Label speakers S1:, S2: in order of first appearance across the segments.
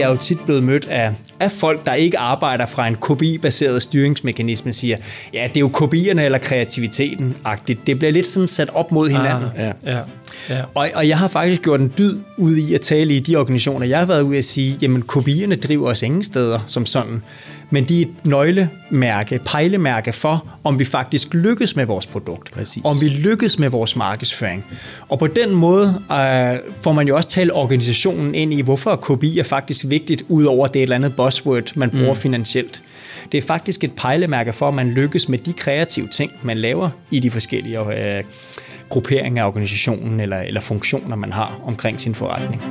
S1: jeg er jo tit blevet mødt af, af folk, der ikke arbejder fra en KPI-baseret styringsmekanisme, siger, ja, det er jo KPI'erne eller kreativiteten-agtigt. Det bliver lidt sådan sat op mod hinanden.
S2: Ah, ja. Ja.
S1: Ja. Og, og jeg har faktisk gjort en dyd ud i at tale i de organisationer, jeg har været ude at sige, jamen kopierne driver os ingen steder som sådan, men de er et nøglemærke, pejlemærke for, om vi faktisk lykkes med vores produkt.
S2: Præcis.
S1: Om vi lykkes med vores markedsføring. Og på den måde øh, får man jo også talt organisationen ind i, hvorfor KPI er faktisk vigtigt, udover det et eller andet buzzword, man bruger mm. finansielt. Det er faktisk et pejlemærke for, at man lykkes med de kreative ting, man laver i de forskellige øh, gruppering af organisationen eller, eller funktioner, man har omkring sin forretning.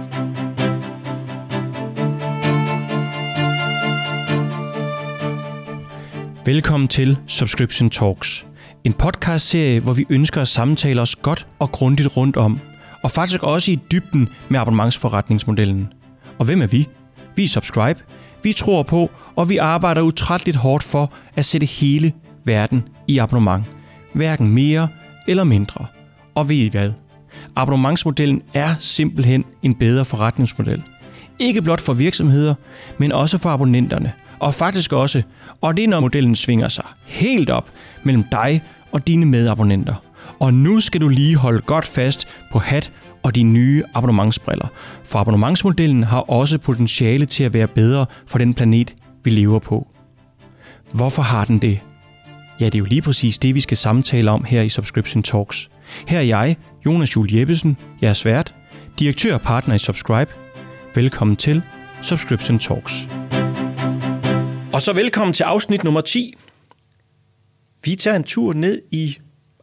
S3: Velkommen til Subscription Talks. En podcastserie, hvor vi ønsker at samtale os godt og grundigt rundt om, og faktisk også i dybden med abonnementsforretningsmodellen. Og hvem er vi? Vi er Subscribe. Vi tror på, og vi arbejder utrætteligt hårdt for at sætte hele verden i abonnement. Hverken mere eller mindre. Og ved I hvad? Abonnementsmodellen er simpelthen en bedre forretningsmodel. Ikke blot for virksomheder, men også for abonnenterne. Og faktisk også, og det er når modellen svinger sig helt op mellem dig og dine medabonnenter. Og nu skal du lige holde godt fast på hat og de nye abonnementsbriller. For abonnementsmodellen har også potentiale til at være bedre for den planet, vi lever på. Hvorfor har den det? Ja, det er jo lige præcis det, vi skal samtale om her i Subscription Talks. Her er jeg, Jonas Jul Jeppesen, jeres vært, direktør og partner i Subscribe. Velkommen til Subscription Talks. Og så velkommen til afsnit nummer 10. Vi tager en tur ned i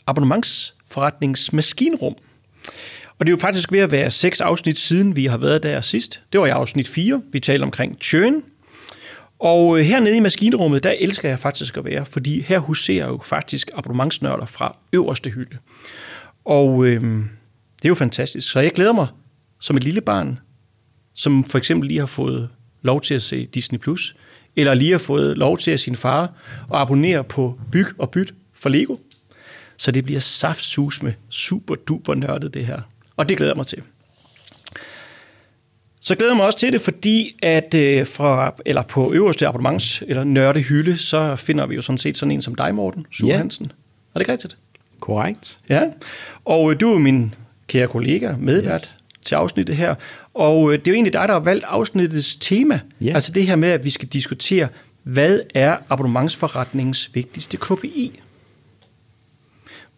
S3: abonnementsforretningsmaskinrum. Og det er jo faktisk ved at være seks afsnit siden, vi har været der sidst. Det var i afsnit 4. Vi talte omkring churn. Og øh, hernede i maskinrummet, der elsker jeg faktisk at være, fordi her huserer jo faktisk abonnementsnørder fra øverste hylde. Og øh, det er jo fantastisk. Så jeg glæder mig som et lille barn, som for eksempel lige har fået lov til at se Disney+, Plus, eller lige har fået lov til at sin far og abonnere på Byg og Byt for Lego. Så det bliver saftsus med super duper nørdet det her. Og det glæder jeg mig til. Så glæder jeg mig også til det, fordi at øh, fra, eller på øverste abonnements- eller nørdehylde, så finder vi jo sådan set sådan en som dig, Morten Sue ja. Hansen. Er det ikke rigtigt?
S2: Korrekt.
S3: Ja, og øh, du er min kære kollega, medvært yes. Til afsnittet her. Og øh, det er jo egentlig dig, der har valgt afsnittets tema. Yeah. Altså det her med, at vi skal diskutere, hvad er abonnementsforretningens vigtigste KPI?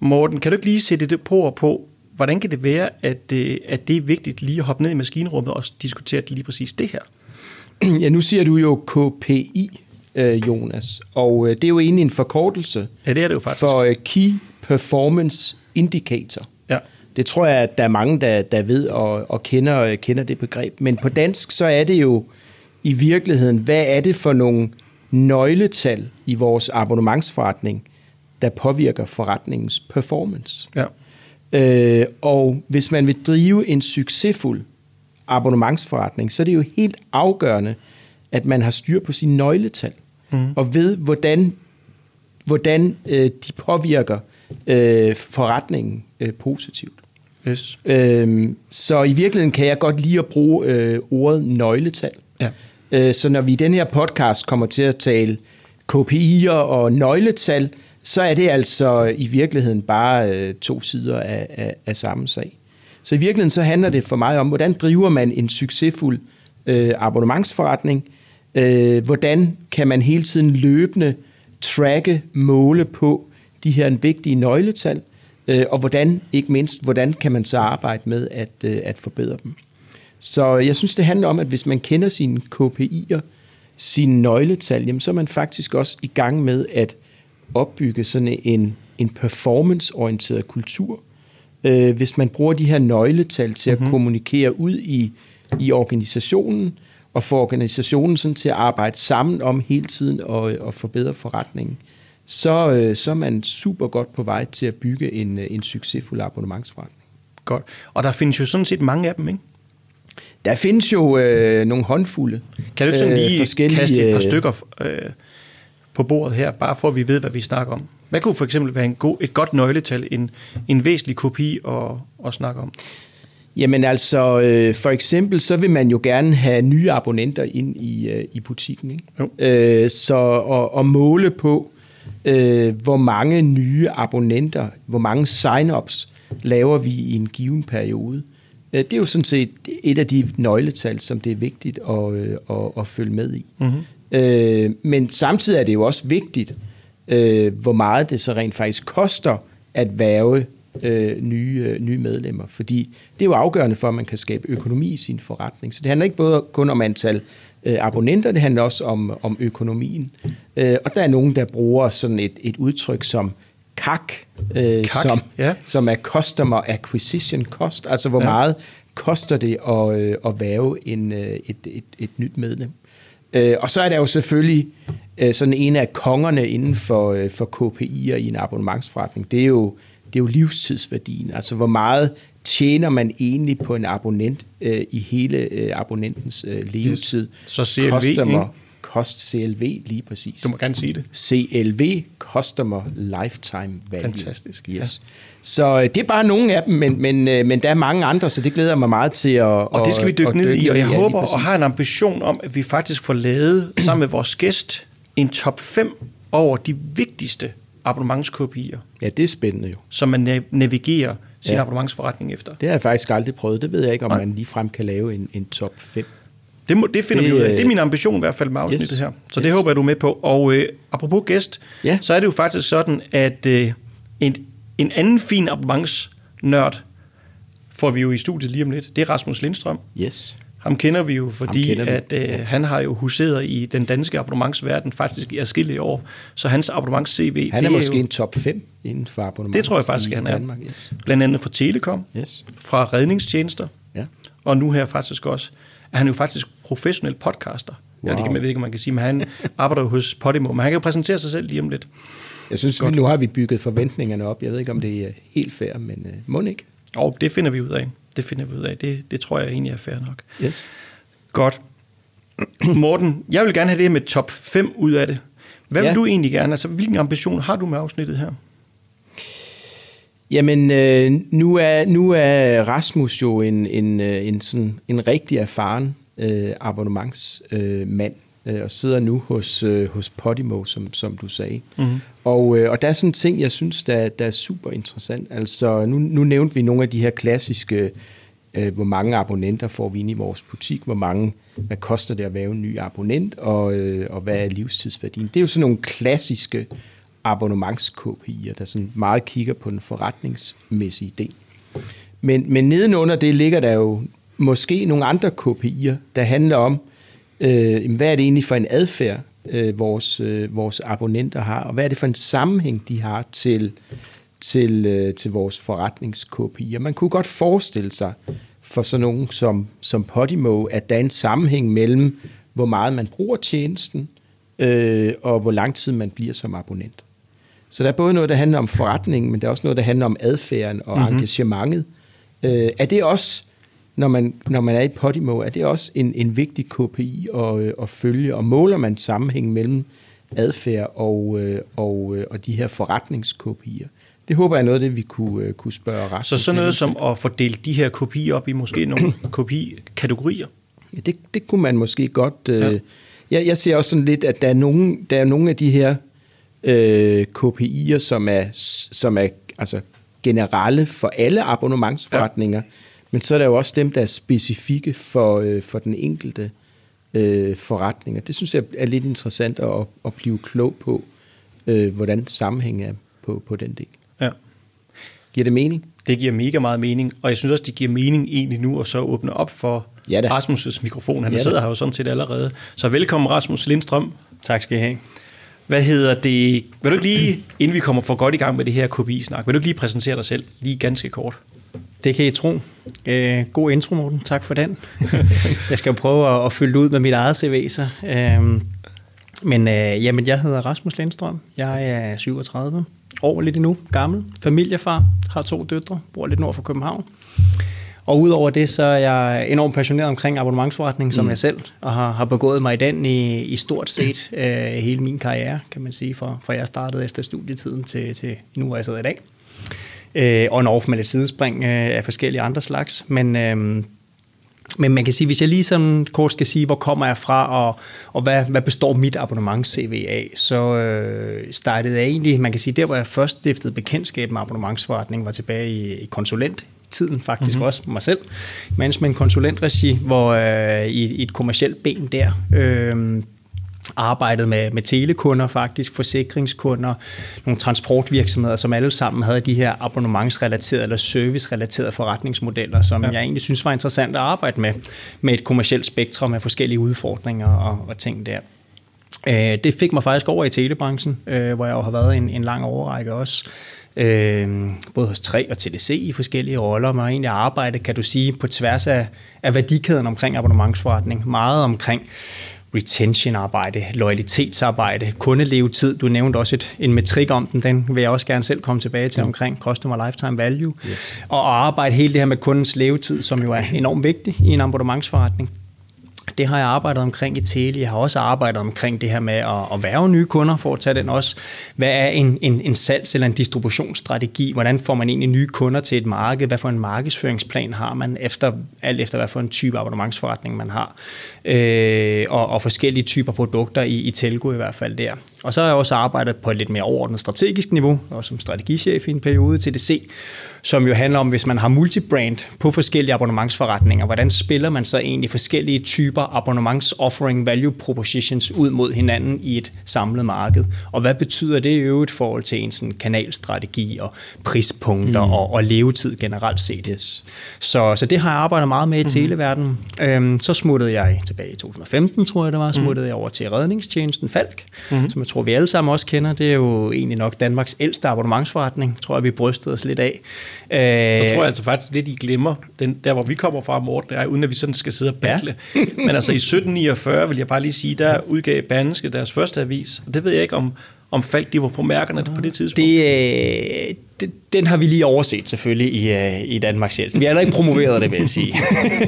S3: Morten, kan du ikke lige sætte det på på, hvordan kan det være, at, øh, at det er vigtigt lige at hoppe ned i maskinrummet og diskutere lige præcis det her?
S2: Ja, nu siger du jo KPI, Jonas, og det er jo egentlig en forkortelse
S3: ja, det er det jo faktisk.
S2: for Key Performance Indicator. Det tror jeg, at der er mange, der, der ved og, og kender, kender det begreb. Men på dansk, så er det jo i virkeligheden, hvad er det for nogle nøgletal i vores abonnementsforretning, der påvirker forretningens performance.
S3: Ja.
S2: Øh, og hvis man vil drive en succesfuld abonnementsforretning, så er det jo helt afgørende, at man har styr på sine nøgletal, mm. og ved, hvordan, hvordan øh, de påvirker øh, forretningen øh, positivt.
S3: Yes.
S2: Øhm, så i virkeligheden kan jeg godt lide at bruge øh, ordet nøgletal.
S3: Ja.
S2: Øh, så når vi i den her podcast kommer til at tale KPI'er og nøgletal, så er det altså i virkeligheden bare øh, to sider af, af, af samme sag. Så i virkeligheden så handler det for mig om, hvordan driver man en succesfuld øh, abonnementsforretning? Øh, hvordan kan man hele tiden løbende tracke, måle på de her vigtige nøgletal? Øh, og hvordan, ikke mindst, hvordan kan man så arbejde med at, øh, at forbedre dem? Så jeg synes, det handler om, at hvis man kender sine KPI'er, sine nøgletal, jamen, så er man faktisk også i gang med at opbygge sådan en, en performance-orienteret kultur. Øh, hvis man bruger de her nøgletal til at mm-hmm. kommunikere ud i, i organisationen, og få organisationen sådan til at arbejde sammen om hele tiden og, og forbedre forretningen, så, øh, så er man super godt på vej til at bygge en, øh, en succesfuld abonnementsforretning.
S3: Godt. Og der findes jo sådan set mange af dem, ikke?
S2: Der findes jo øh, nogle håndfulde.
S3: Kan du ikke sådan lige øh, kaste et par stykker øh, på bordet her, bare for at vi ved, hvad vi snakker om? Hvad kunne for eksempel være en god, et godt nøgletal, en, en væsentlig kopi at, at snakke om?
S2: Jamen altså, øh, for eksempel så vil man jo gerne have nye abonnenter ind i, øh, i butikken. Ikke?
S3: Jo.
S2: Øh, så at, at måle på, øh, hvor mange nye abonnenter, hvor mange sign-ups laver vi i en given periode. Øh, det er jo sådan set et af de nøgletal, som det er vigtigt at, øh, at, at følge med i. Mm-hmm. Øh, men samtidig er det jo også vigtigt, øh, hvor meget det så rent faktisk koster at værve øh, nye, øh, nye medlemmer. Fordi det er jo afgørende for, at man kan skabe økonomi i sin forretning. Så det handler ikke både kun om antal øh, abonnenter, det handler også om, om økonomien. Øh, og der er nogen, der bruger sådan et, et udtryk som CAC, øh,
S3: CAC,
S2: som,
S3: ja.
S2: som er Customer Acquisition Cost, altså hvor
S3: Ja.
S2: meget koster det at, øh, at værve en, øh, et, et, et nyt medlem. Øh, og så er der jo selvfølgelig øh, sådan en af kongerne inden for, øh, for KPI'er i en abonnementsforretning. Det er jo, det er jo livstidsværdien. Altså hvor meget tjener man egentlig på en abonnent øh, i hele øh, abonnentens øh, levetid.
S3: Så CLV,
S2: Customer,
S3: ikke?
S2: Cost CLV lige præcis.
S3: Du må gerne sige det.
S2: CLV, Customer Lifetime Value.
S3: Fantastisk,
S2: Yes. Så øh, det er bare nogle af dem, men, men, øh, men der er mange andre, så det glæder mig meget til at
S3: Og det skal vi dykke ned i, og jeg
S2: Ja,
S3: håber og har en ambition om, at vi faktisk får lavet sammen med vores gæst en top 5 over de vigtigste abonnementskopier,
S2: Ja, det er spændende jo.
S3: som man na- navigerer sin
S2: Ja.
S3: abonnementsforretning efter.
S2: Det har jeg faktisk aldrig prøvet. Det ved jeg ikke, om
S3: Nej.
S2: man ligefrem kan lave en, en top 5.
S3: Det, må, det finder
S2: Det,
S3: vi ud af.
S2: øh,
S3: Det er min ambition i hvert fald med afsnittet
S2: yes,
S3: her. Så
S2: yes.
S3: det håber jeg, du er med på. Og øh, apropos gæst,
S2: Ja.
S3: så er det jo faktisk sådan, at øh, en, en anden fin abonnementsnørd får vi jo i studiet lige om lidt. Det er Rasmus Lindstrøm.
S2: Yes.
S3: Ham kender vi jo, fordi
S2: vi.
S3: at øh, han har jo huseret i den danske abonnementsverden faktisk i adskillige år. Så hans abonnements-CV,
S2: Han er
S3: det
S2: måske
S3: jo
S2: en top 5 inden for abonnement.
S3: Det tror jeg faktisk, han er.
S2: Danmark, yes.
S3: blandt andet fra Telekom,
S2: yes.
S3: fra redningstjenester,
S2: Ja.
S3: og nu her faktisk også, er han jo faktisk professionel podcaster. Wow. Ja, det kan man ved ikke, man kan sige, men han arbejder jo hos Podimo, men han kan jo præsentere sig selv lige om lidt.
S2: Jeg synes,
S3: Godt.
S2: nu har vi bygget forventningerne op. Jeg ved ikke, om det er helt fair, men uh, må ikke.
S3: Og det finder vi ud af. Det finder vi ud af. Det, det tror jeg egentlig er fair nok.
S2: Yes.
S3: Godt. Morten, jeg vil gerne have det her med top 5 ud af det. Hvad vil
S2: Ja.
S3: du egentlig gerne? Altså, hvilken ambition har du med afsnittet her?
S2: Jamen, øh, nu, er, nu er Rasmus jo en, en, øh, en, sådan, en rigtig erfaren øh, abonnementsmand, øh, mand, øh, og sidder nu hos, øh, hos Podimo, som, som du sagde. Mm-hmm. Og, øh, og der er sådan en ting, jeg synes, der, der er super interessant. Altså, nu, nu nævnte vi nogle af de her klassiske, øh, hvor mange abonnenter får vi ind i vores butik, hvor mange, hvad koster det at være en ny abonnent, og, øh, og hvad er livstidsværdien. Det er jo sådan nogle klassiske abonnements-KPI'er, der sådan meget kigger på den forretningsmæssige del. Men, men nedenunder det ligger der jo måske nogle andre KPI'er, der handler om, øh, jamen, hvad er det egentlig for en adfærd, øh, vores, øh, vores abonnenter har, og hvad er det for en sammenhæng, de har til, til, øh, til vores forretnings-KPI'er. Man kunne godt forestille sig for sådan nogen som, som Podimo, at der er en sammenhæng mellem, hvor meget man bruger tjenesten, øh, og hvor lang tid man bliver som abonnent. Så der er både noget, der handler om forretningen, men der er også noget, der handler om adfærden og mm-hmm. engagementet. Øh, er det også, når man, når man er i Podimo, er det også en, en vigtig KPI at, øh, at følge, og måler man sammenhængen mellem adfærd og, øh, og, øh, og de her forretnings-KPI'er? Det håber jeg er noget af det, vi kunne, kunne spørge Rasmus.
S3: Så sådan noget som at fordele de her kopier op i måske nogle kopikategorier.
S2: Ja, det, det kunne man måske godt.
S3: Ja.
S2: ja. jeg, jeg ser også sådan lidt, at der er nogle, der er nogle af de her øh, KPI'er, som er, som er altså, generelle for alle abonnementsforretninger, ja. Men så er der jo også dem, der er specifikke for, øh, for den enkelte øh, forretning. Og det synes jeg er lidt interessant at, at blive klog på, øh, hvordan sammenhængen er på, på den del.
S3: Ja.
S2: Giver det mening?
S3: Det giver mega meget mening, og jeg synes også, det giver mening egentlig nu at så åbne op for
S2: Ja da.
S3: Rasmus' mikrofon. Han
S2: Ja da.
S3: sidder her jo sådan set allerede. Så velkommen Rasmus Lindstrøm.
S1: Tak skal I have.
S3: Hvad hedder det? Vil du lige, inden vi kommer for godt i gang med det her KPI-snak, vil du lige præsentere dig selv, lige ganske kort?
S1: Det kan I tro. Øh, god intro, Morten. Tak for den. jeg skal jo prøve at, at fylde ud med mit eget CV. Så. Øh, men øh, jamen, jeg hedder Rasmus Lindstrøm. Jeg er 37 år lidt endnu, gammel. Familiefar, har to døtre, bor lidt nord for København. Og udover det, så er jeg enormt passioneret omkring abonnementsforretning, som mm. jeg selv, og har, har begået mig i den i, i stort set øh, hele min karriere, kan man sige, fra, fra jeg startede efter studietiden til, til nu, hvor jeg sidder i dag. Øh, on-off med lidt sidespring øh, af forskellige andre slags. Men, øh, men man kan sige, hvis jeg lige sådan kort skal sige, hvor kommer jeg fra, og, og hvad, hvad består mit abonnements-CV af, så øh, startede jeg egentlig, man kan sige, der hvor jeg først stiftede bekendtskab med abonnementsforretning, var tilbage i, i konsulent tiden faktisk mm-hmm. også mig selv, management konsulentregi, hvor øh, i, i et kommersielt ben der, øh, arbejdet med, med telekunder faktisk, forsikringskunder, nogle transportvirksomheder, som alle sammen havde de her abonnementsrelaterede eller servicerelaterede forretningsmodeller, som ja. jeg egentlig synes var interessant at arbejde med, med et kommersielt spektrum af forskellige udfordringer og, og ting der. Øh, det fik mig faktisk over i telebranchen, øh, hvor jeg jo har været en, en lang overrække også. Øh, både hos 3 og TDC i forskellige roller, men egentlig arbejdet, kan du sige, på tværs af, af værdikæden omkring abonnementsforretning. Meget omkring retention-arbejde, loyalitetsarbejde, kundelevetid. Du nævnte også et, en metrik om den, den vil jeg også gerne selv komme tilbage til omkring customer lifetime value. Yes. Og arbejde hele det her med kundens levetid, som jo er enormt vigtigt i en abonnementsforretning. Det har jeg arbejdet omkring i Tele. Jeg har også arbejdet omkring det her med at, at værve nye kunder, for at tage den også. Hvad er en, en, en salgs- eller en distributionsstrategi? Hvordan får man egentlig nye kunder til et marked? Hvad for en markedsføringsplan har man, efter, alt efter hvad for en type abonnementsforretning man har? Øh, og, og forskellige typer produkter i, i Telgo i hvert fald der. Og så har jeg også arbejdet på et lidt mere overordnet strategisk niveau, og som strategichef i en periode til DC, som jo handler om, hvis man har multibrand på forskellige abonnementsforretninger, hvordan spiller man så egentlig forskellige typer abonnements-offering value propositions ud mod hinanden i et samlet marked? Og hvad betyder det i øvrigt i forhold til en sådan kanalstrategi og prispunkter mm. og, og levetid generelt set? Yes. Så, så det har jeg arbejdet meget med i mm. televerdenen. Øhm, så smuttede jeg tilbage i 2015, tror jeg det var, smuttede mm. jeg over til redningstjenesten Falk, mm. som jeg tror, vi alle sammen også kender. Det er jo egentlig nok Danmarks ældste abonnementsforretning, tror jeg, vi brystede os lidt af.
S3: Så tror jeg altså faktisk lidt, I glemmer, den, der hvor vi kommer fra, Morten, er, uden at vi sådan skal sidde og battle. Ja. Men altså i 1749, vil jeg bare lige sige, der udgav Banske deres første avis. Og det ved jeg ikke, om, om Falk de var på mærkerne på det tidspunkt.
S1: Det, øh, den har vi lige overset selvfølgelig i, øh, i Danmarks Hjælp. Vi har ikke promoveret det, vil jeg sige,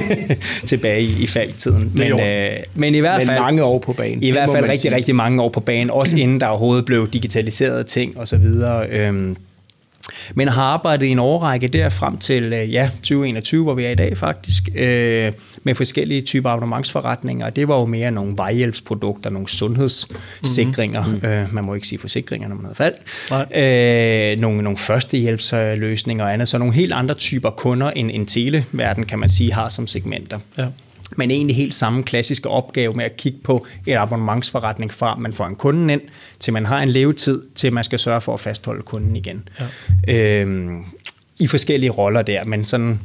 S1: tilbage i, i Falk-tiden.
S2: Men, øh, men i hvert fald... Men mange år på banen.
S1: I hvert fald rigtig, sige. rigtig mange år på banen. Også inden der overhovedet blev digitaliseret ting og så videre. Øhm, men har arbejdet i en årrække der frem til øh, ja, 2021, hvor vi er i dag faktisk, øh, med forskellige typer abonnementsforretninger. Det var jo mere nogle vejhjælpsprodukter, nogle sundhedssikringer. Mm-hmm. Øh, man må ikke sige forsikringer, når man har fald. Øh, nogle, nogle førstehjælpsløsninger og andet. Så nogle helt andre typer kunder, end en televerden, kan man sige, har som segmenter. Ja men egentlig helt samme klassiske opgave med at kigge på et abonnementsforretning fra, man får en kunde ind, til man har en levetid, til man skal sørge for at fastholde kunden igen. Ja. Øhm, I forskellige roller der, men sådan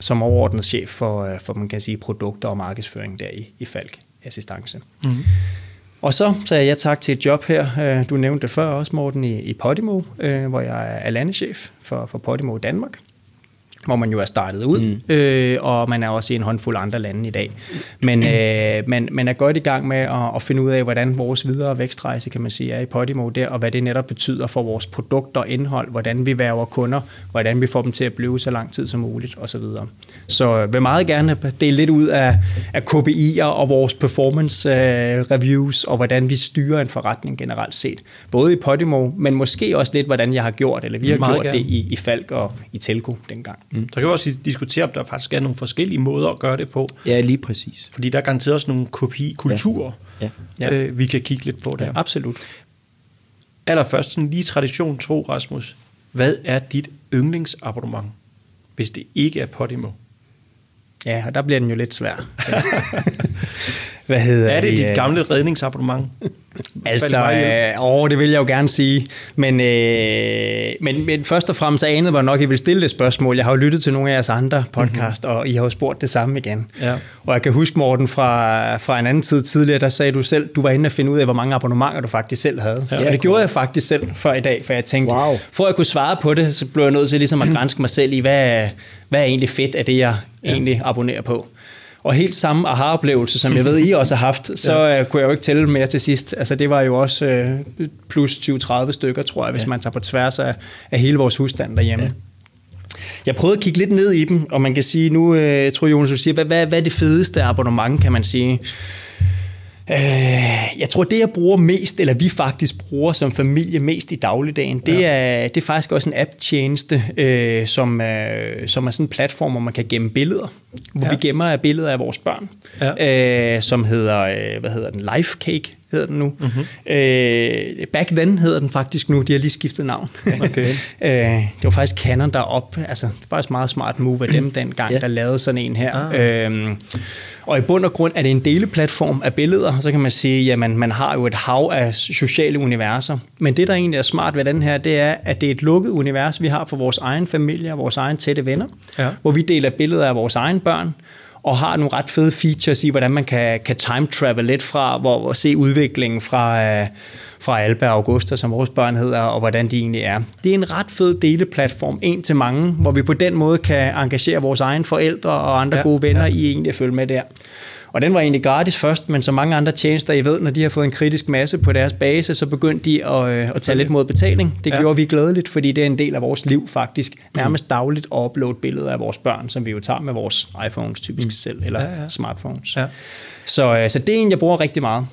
S1: som overordnet chef for, øh, for man kan sige, produkter og markedsføring der i, i Falk Assistance. Mm-hmm. Og så sagde jeg tak til et job her, øh, du nævnte det før også, Morten, i, i Podimo, øh, hvor jeg er landechef for, for Podimo Danmark hvor man jo er startet ud, mm. øh, og man er også i en håndfuld andre lande i dag. Men øh, man, man er godt i gang med at, at finde ud af, hvordan vores videre vækstrejse, kan man sige, er i Podimo der, og hvad det netop betyder for vores produkter og indhold, hvordan vi værver kunder, hvordan vi får dem til at blive så lang tid som muligt, osv. Så, vil meget gerne dele lidt ud af, af KPI'er og vores performance uh, reviews, og hvordan vi styrer en forretning generelt set. Både i Podimo, men måske også lidt, hvordan jeg har gjort, eller vi har meget gjort gerne. det i, i Falk og i Telco dengang.
S3: Mm. Så kan vi også diskutere, om der faktisk er nogle forskellige måder at gøre det på.
S2: Ja, lige præcis.
S3: Fordi der er garanteret også nogle kopi-kulturer, ja. Ja. Øh, vi kan kigge lidt på der. Ja,
S1: absolut.
S3: Allerførst, sådan lige tradition tro, Rasmus. Hvad er dit yndlingsabonnement, hvis det ikke er Podimo?
S1: Ja, og der bliver den jo lidt svær.
S3: Hvad hedder er det? dit gamle redningsabonnement?
S1: altså, øh, åh, det vil jeg jo gerne sige. Men, øh, men, men først og fremmest anede var nok, at I vil stille det spørgsmål. Jeg har jo lyttet til nogle af jeres andre podcast, mm-hmm. og I har jo spurgt det samme igen. Ja. Og jeg kan huske, Morten, fra, fra en anden tid tidligere, der sagde du selv, du var inde og finde ud af, hvor mange abonnementer du faktisk selv havde. Ja, og det gjorde jeg faktisk selv før i dag, for jeg tænkte, wow. for at jeg kunne svare på det, så blev jeg nødt til ligesom at grænske mig selv i, hvad, hvad er egentlig fedt af det, jeg ja. egentlig abonnerer på. Og helt samme aha-oplevelse, som jeg ved, I også har haft, så ja. uh, kunne jeg jo ikke tælle mere til sidst. Altså det var jo også uh, plus 20-30 stykker, tror jeg, hvis ja. man tager på tværs af, af hele vores husstand derhjemme. Ja. Jeg prøvede at kigge lidt ned i dem, og man kan sige, nu uh, tror Jonas, du siger, hvad, hvad, hvad er det fedeste abonnement, kan man sige? Øh, jeg tror, det jeg bruger mest, eller vi faktisk bruger som familie mest i dagligdagen, det, ja. er, det er faktisk også en app-tjeneste, øh, som, er, som er sådan en platform, hvor man kan gemme billeder. Hvor ja. vi gemmer billeder af vores børn, ja. øh, som hedder, øh, hvad hedder den, Lifecake hedder den nu. Mm-hmm. Øh, back then hedder den faktisk nu, de har lige skiftet navn. Okay. øh, det var faktisk Canon, der op, altså det var faktisk meget smart move af dem dengang, ja. der lavede sådan en her. Ah. Øh, og i bund og grund er det en deleplatform af billeder, så kan man sige, at man har jo et hav af sociale universer. Men det, der egentlig er smart ved den her, det er, at det er et lukket univers, vi har for vores egen familie og vores egen tætte venner, ja. hvor vi deler billeder af vores egen børn, og har nogle ret fede features i, hvordan man kan, kan time travel lidt fra, hvor, hvor se udviklingen fra, øh, fra Alba og Augusta, som vores børn hedder, og hvordan de egentlig er. Det er en ret fed deleplatform, en til mange, hvor vi på den måde kan engagere vores egne forældre og andre ja, gode venner ja. i egentlig at følge med der. Og den var egentlig gratis først, men så mange andre tjenester, I ved, når de har fået en kritisk masse på deres base, så begyndte de at, øh, at tage lidt mod betaling. Det ja. gjorde vi glædeligt, fordi det er en del af vores liv faktisk. Nærmest dagligt at uploade billeder af vores børn, som vi jo tager med vores iPhones typisk mm. selv, eller ja, ja. smartphones. Ja. Så, øh, så det er en, jeg bruger rigtig meget.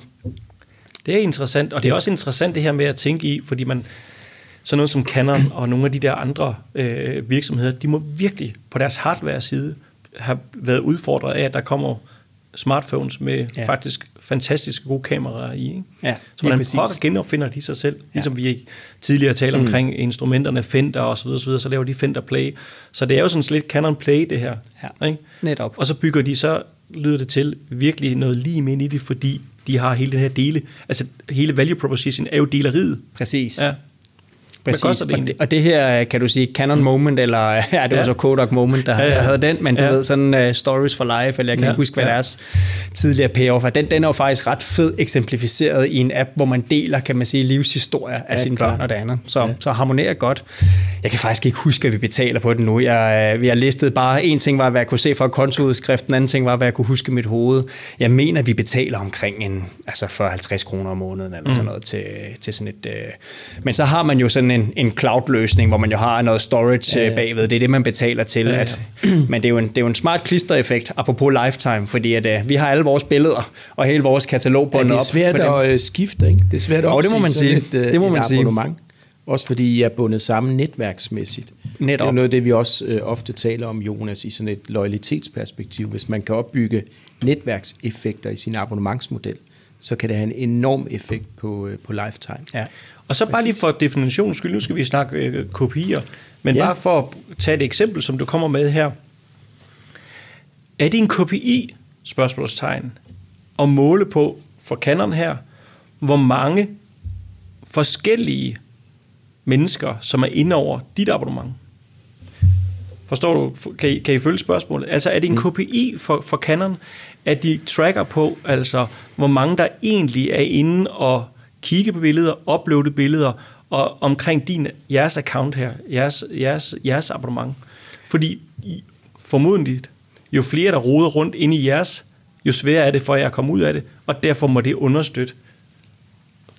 S3: Det er interessant, og det er også interessant det her med at tænke i, fordi man, sådan noget som Canon og nogle af de der andre øh, virksomheder, de må virkelig på deres hardware-side have været udfordret af, at der kommer smartphones med ja. faktisk fantastiske gode kameraer i. Ikke? Ja, så man prøver genopfinder de sig selv, ligesom ja. vi tidligere talte mm. omkring instrumenterne Fender og så videre, så, videre, så laver de Fender Play. Så det er jo sådan lidt Canon Play, det her. Ja, ikke? netop. Og så bygger de så, lyder det til, virkelig noget lige ind i det, fordi de har hele den her dele, altså hele value proposition er jo deleriet.
S1: Præcis. Ja. Præcis. Hvad koster det egentlig? Og det, og det her, kan du sige, Canon Moment, eller ja, det var ja. så Kodak Moment, der, ja, ja. der havde den, men du ja. ved, sådan uh, Stories for Life, eller jeg kan ja. ikke huske, hvad ja. deres tidligere payoff er. Den, den er jo faktisk ret fed eksemplificeret i en app, hvor man deler, kan man sige, livshistorier af ja, sine klar. børn og det andet. Så, ja. så harmonerer godt. Jeg kan faktisk ikke huske, at vi betaler på den nu. Jeg, øh, vi har listet bare, en ting var, hvad jeg kunne se fra kontoudskriften, en anden ting var, hvad jeg kunne huske mit hoved. Jeg mener, at vi betaler omkring en, altså 40-50 kroner om måneden, eller mm. sådan noget, til, til sådan et... Uh, men så har man jo sådan en, en cloud-løsning, hvor man jo har noget storage ja, ja. bagved. Det er det, man betaler til. Ja, ja. At, men det er, jo en, det er jo en smart klistereffekt, apropos lifetime, fordi at, uh, vi har alle vores billeder og hele vores katalog
S2: bundet op. Ja, det er svært op at uh, skifte, ikke? Det er svært at
S1: opsige det må man sige.
S2: et, uh, det må man et abonnement. Sige. Også fordi I er bundet sammen netværksmæssigt. Netop. Det er noget af det, vi også øh, ofte taler om, Jonas, i sådan et loyalitetsperspektiv. Hvis man kan opbygge netværkseffekter i sin abonnementsmodel, så kan det have en enorm effekt på, øh, på lifetime. Ja.
S3: Og så bare lige for definitionens skyld, nu skal vi snakke øh, kopier, men ja. bare for at tage et eksempel, som du kommer med her. Er det en KPI, spørgsmålstegn, at måle på for Canon her, hvor mange forskellige mennesker, som er inde over dit abonnement? Forstår du? Kan I, kan I følge spørgsmålet? Altså er det en KPI mm. for, for Canon, at de tracker på, altså hvor mange der egentlig er inde og kigge på billeder, uploade billeder, og omkring din, jeres account her, jeres, jeres, jeres abonnement. Fordi formodentlig, jo flere der roder rundt inde i jeres, jo sværere er det for jer at komme ud af det, og derfor må det understøtte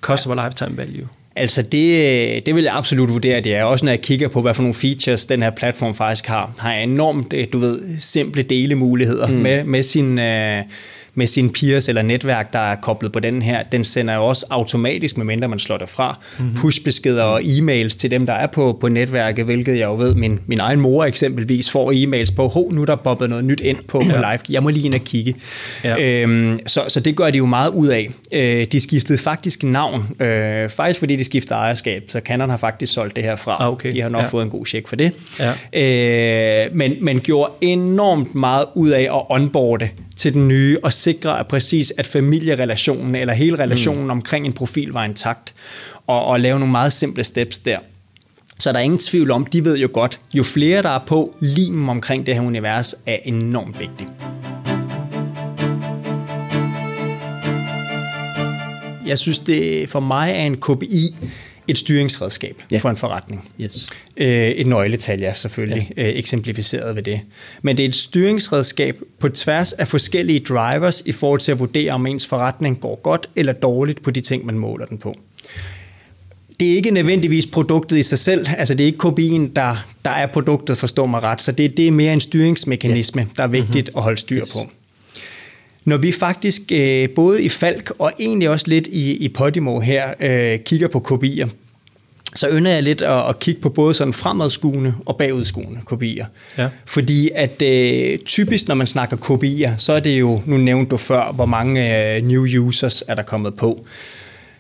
S3: customer lifetime value.
S1: Altså det, det vil jeg absolut vurdere, det er også når jeg kigger på, hvad for nogle features den her platform faktisk har. Har enormt, du ved, simple delemuligheder mm. med, med sin... Uh, med sine peers eller netværk, der er koblet på den her, den sender jo også automatisk, medmindre man slår det fra, mm-hmm. pushbeskeder og e-mails til dem, der er på, på netværket, hvilket jeg jo ved, min, min egen mor eksempelvis får e-mails på, ho, nu er der bobbet noget nyt ind på, på live, jeg må lige ind og kigge. Ja. Øhm, så, så det gør de jo meget ud af. Øh, de skiftede faktisk navn, øh, faktisk fordi de skiftede ejerskab, så Canon har faktisk solgt det her fra. Ah, okay. De har nok ja. fået en god check for det. Ja. Øh, men, men gjorde enormt meget ud af at onboarde til den nye og sikre at præcis, at familierelationen eller hele relationen mm. omkring en profil var intakt og, og lave nogle meget simple steps der. Så der er ingen tvivl om, de ved jo godt, jo flere der er på, limen omkring det her univers er enormt vigtigt. Jeg synes, det for mig er en KPI et styringsredskab ja. for en forretning. Yes. Øh, et nøgletal, ja, selvfølgelig, ja. Øh, eksemplificeret ved det. Men det er et styringsredskab på tværs af forskellige drivers i forhold til at vurdere, om ens forretning går godt eller dårligt på de ting, man måler den på. Det er ikke nødvendigvis produktet i sig selv, altså det er ikke KPI'en, der, der er produktet, forstår mig ret, så det, det er mere en styringsmekanisme, ja. der er vigtigt mm-hmm. at holde styr yes. på. Når vi faktisk øh, både i Falk og egentlig også lidt i, i Podimo her øh, kigger på kopier, så ynder jeg lidt at, at kigge på både sådan fremadskuende og bagudskuende kopier.
S3: Ja.
S1: Fordi at øh, typisk, når man snakker kopier, så er det jo, nu nævnte du før, hvor mange øh, new users er der kommet på.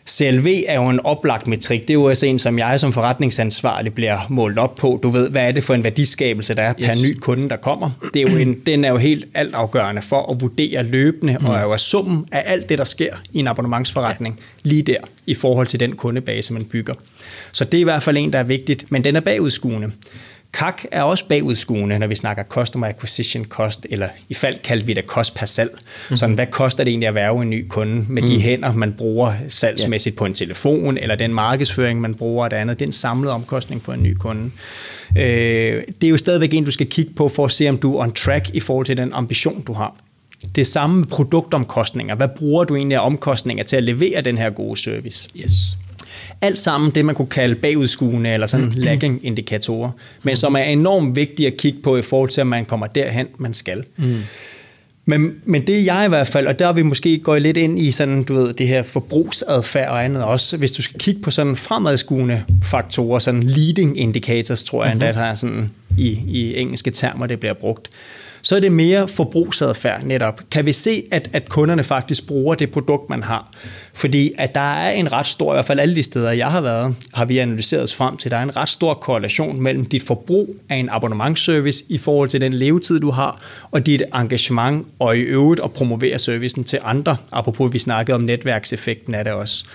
S1: CLV er jo en oplagt metrik. Det er jo også en, som jeg som forretningsansvarlig bliver målt op på. Du ved, hvad er det for en værdiskabelse, der er per
S2: Yes.
S1: ny kunde, der kommer. Det er jo en, den er jo helt altafgørende for at vurdere løbende, mm. og er jo summen af alt det, der sker i en abonnementsforretning, lige der, i forhold til den kundebase, man bygger. Så det er i hvert fald en, der er vigtigt, men den er bagudskuende. CAC er også bagudskuende, når vi snakker Customer Acquisition Cost, eller i fald kaldte vi det kost per salg. Mm-hmm. Sådan, hvad koster det egentlig at være en ny kunde med mm. de hænder, man bruger salgsmæssigt på en telefon, eller den markedsføring, man bruger og det andet. Det er en samlet omkostning for en ny kunde. Øh, det er jo stadigvæk en, du skal kigge på for at se, om du er on track i forhold til den ambition, du har. Det samme med produktomkostninger. Hvad bruger du egentlig af omkostninger til at levere den her gode service?
S2: Yes.
S1: Alt sammen det, man kunne kalde bagudskuende eller sådan lagging-indikatorer, men som er enormt vigtige at kigge på i forhold til, at man kommer derhen, man skal. Mm. Men, men det jeg i hvert fald, og der er vi måske gået lidt ind i sådan, du ved, det her forbrugsadfærd og andet også, hvis du skal kigge på sådan fremadskuende faktorer, sådan leading indicators, tror jeg endda, der er sådan i, i engelske termer, det bliver brugt, så er det mere forbrugsadfærd netop. Kan vi se, at, at kunderne faktisk bruger det produkt, man har? Fordi at der er en ret stor, i hvert fald alle de steder, jeg har været, har vi analyseret os frem til, der er en ret stor korrelation mellem dit forbrug af en abonnementsservice i forhold til den levetid, du har, og dit engagement og i øvrigt at promovere servicen til andre. Apropos, vi snakkede om netværkseffekten af det også.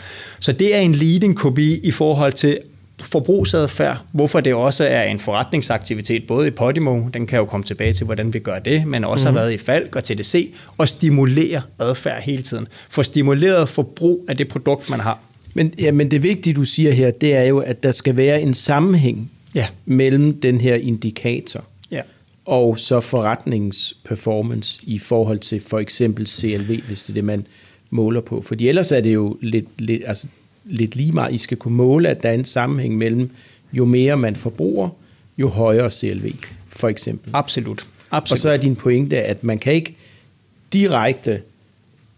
S1: Så det er en leading kopi i forhold til forbrugsadfærd, hvorfor det også er en forretningsaktivitet, både i Podimo, den kan jo komme tilbage til, hvordan vi gør det, men også mm. har været i Falk og TDC, og stimulere adfærd hele tiden. For stimuleret forbrug af det produkt, man har.
S2: Men, ja, men det vigtige, du siger her, det er jo, at der skal være en sammenhæng
S1: Ja.
S2: mellem den her indikator
S1: Ja.
S2: og så forretningsperformance i forhold til for eksempel CLV, hvis det er det, man måler på. Fordi ellers er det jo lidt, lidt, altså, lidt lige meget, I skal kunne måle, at der er en sammenhæng mellem, jo mere man forbruger, jo højere CLV, for eksempel.
S1: Absolut.
S2: Og
S1: Absolut.
S2: så er din pointe, at man kan ikke direkte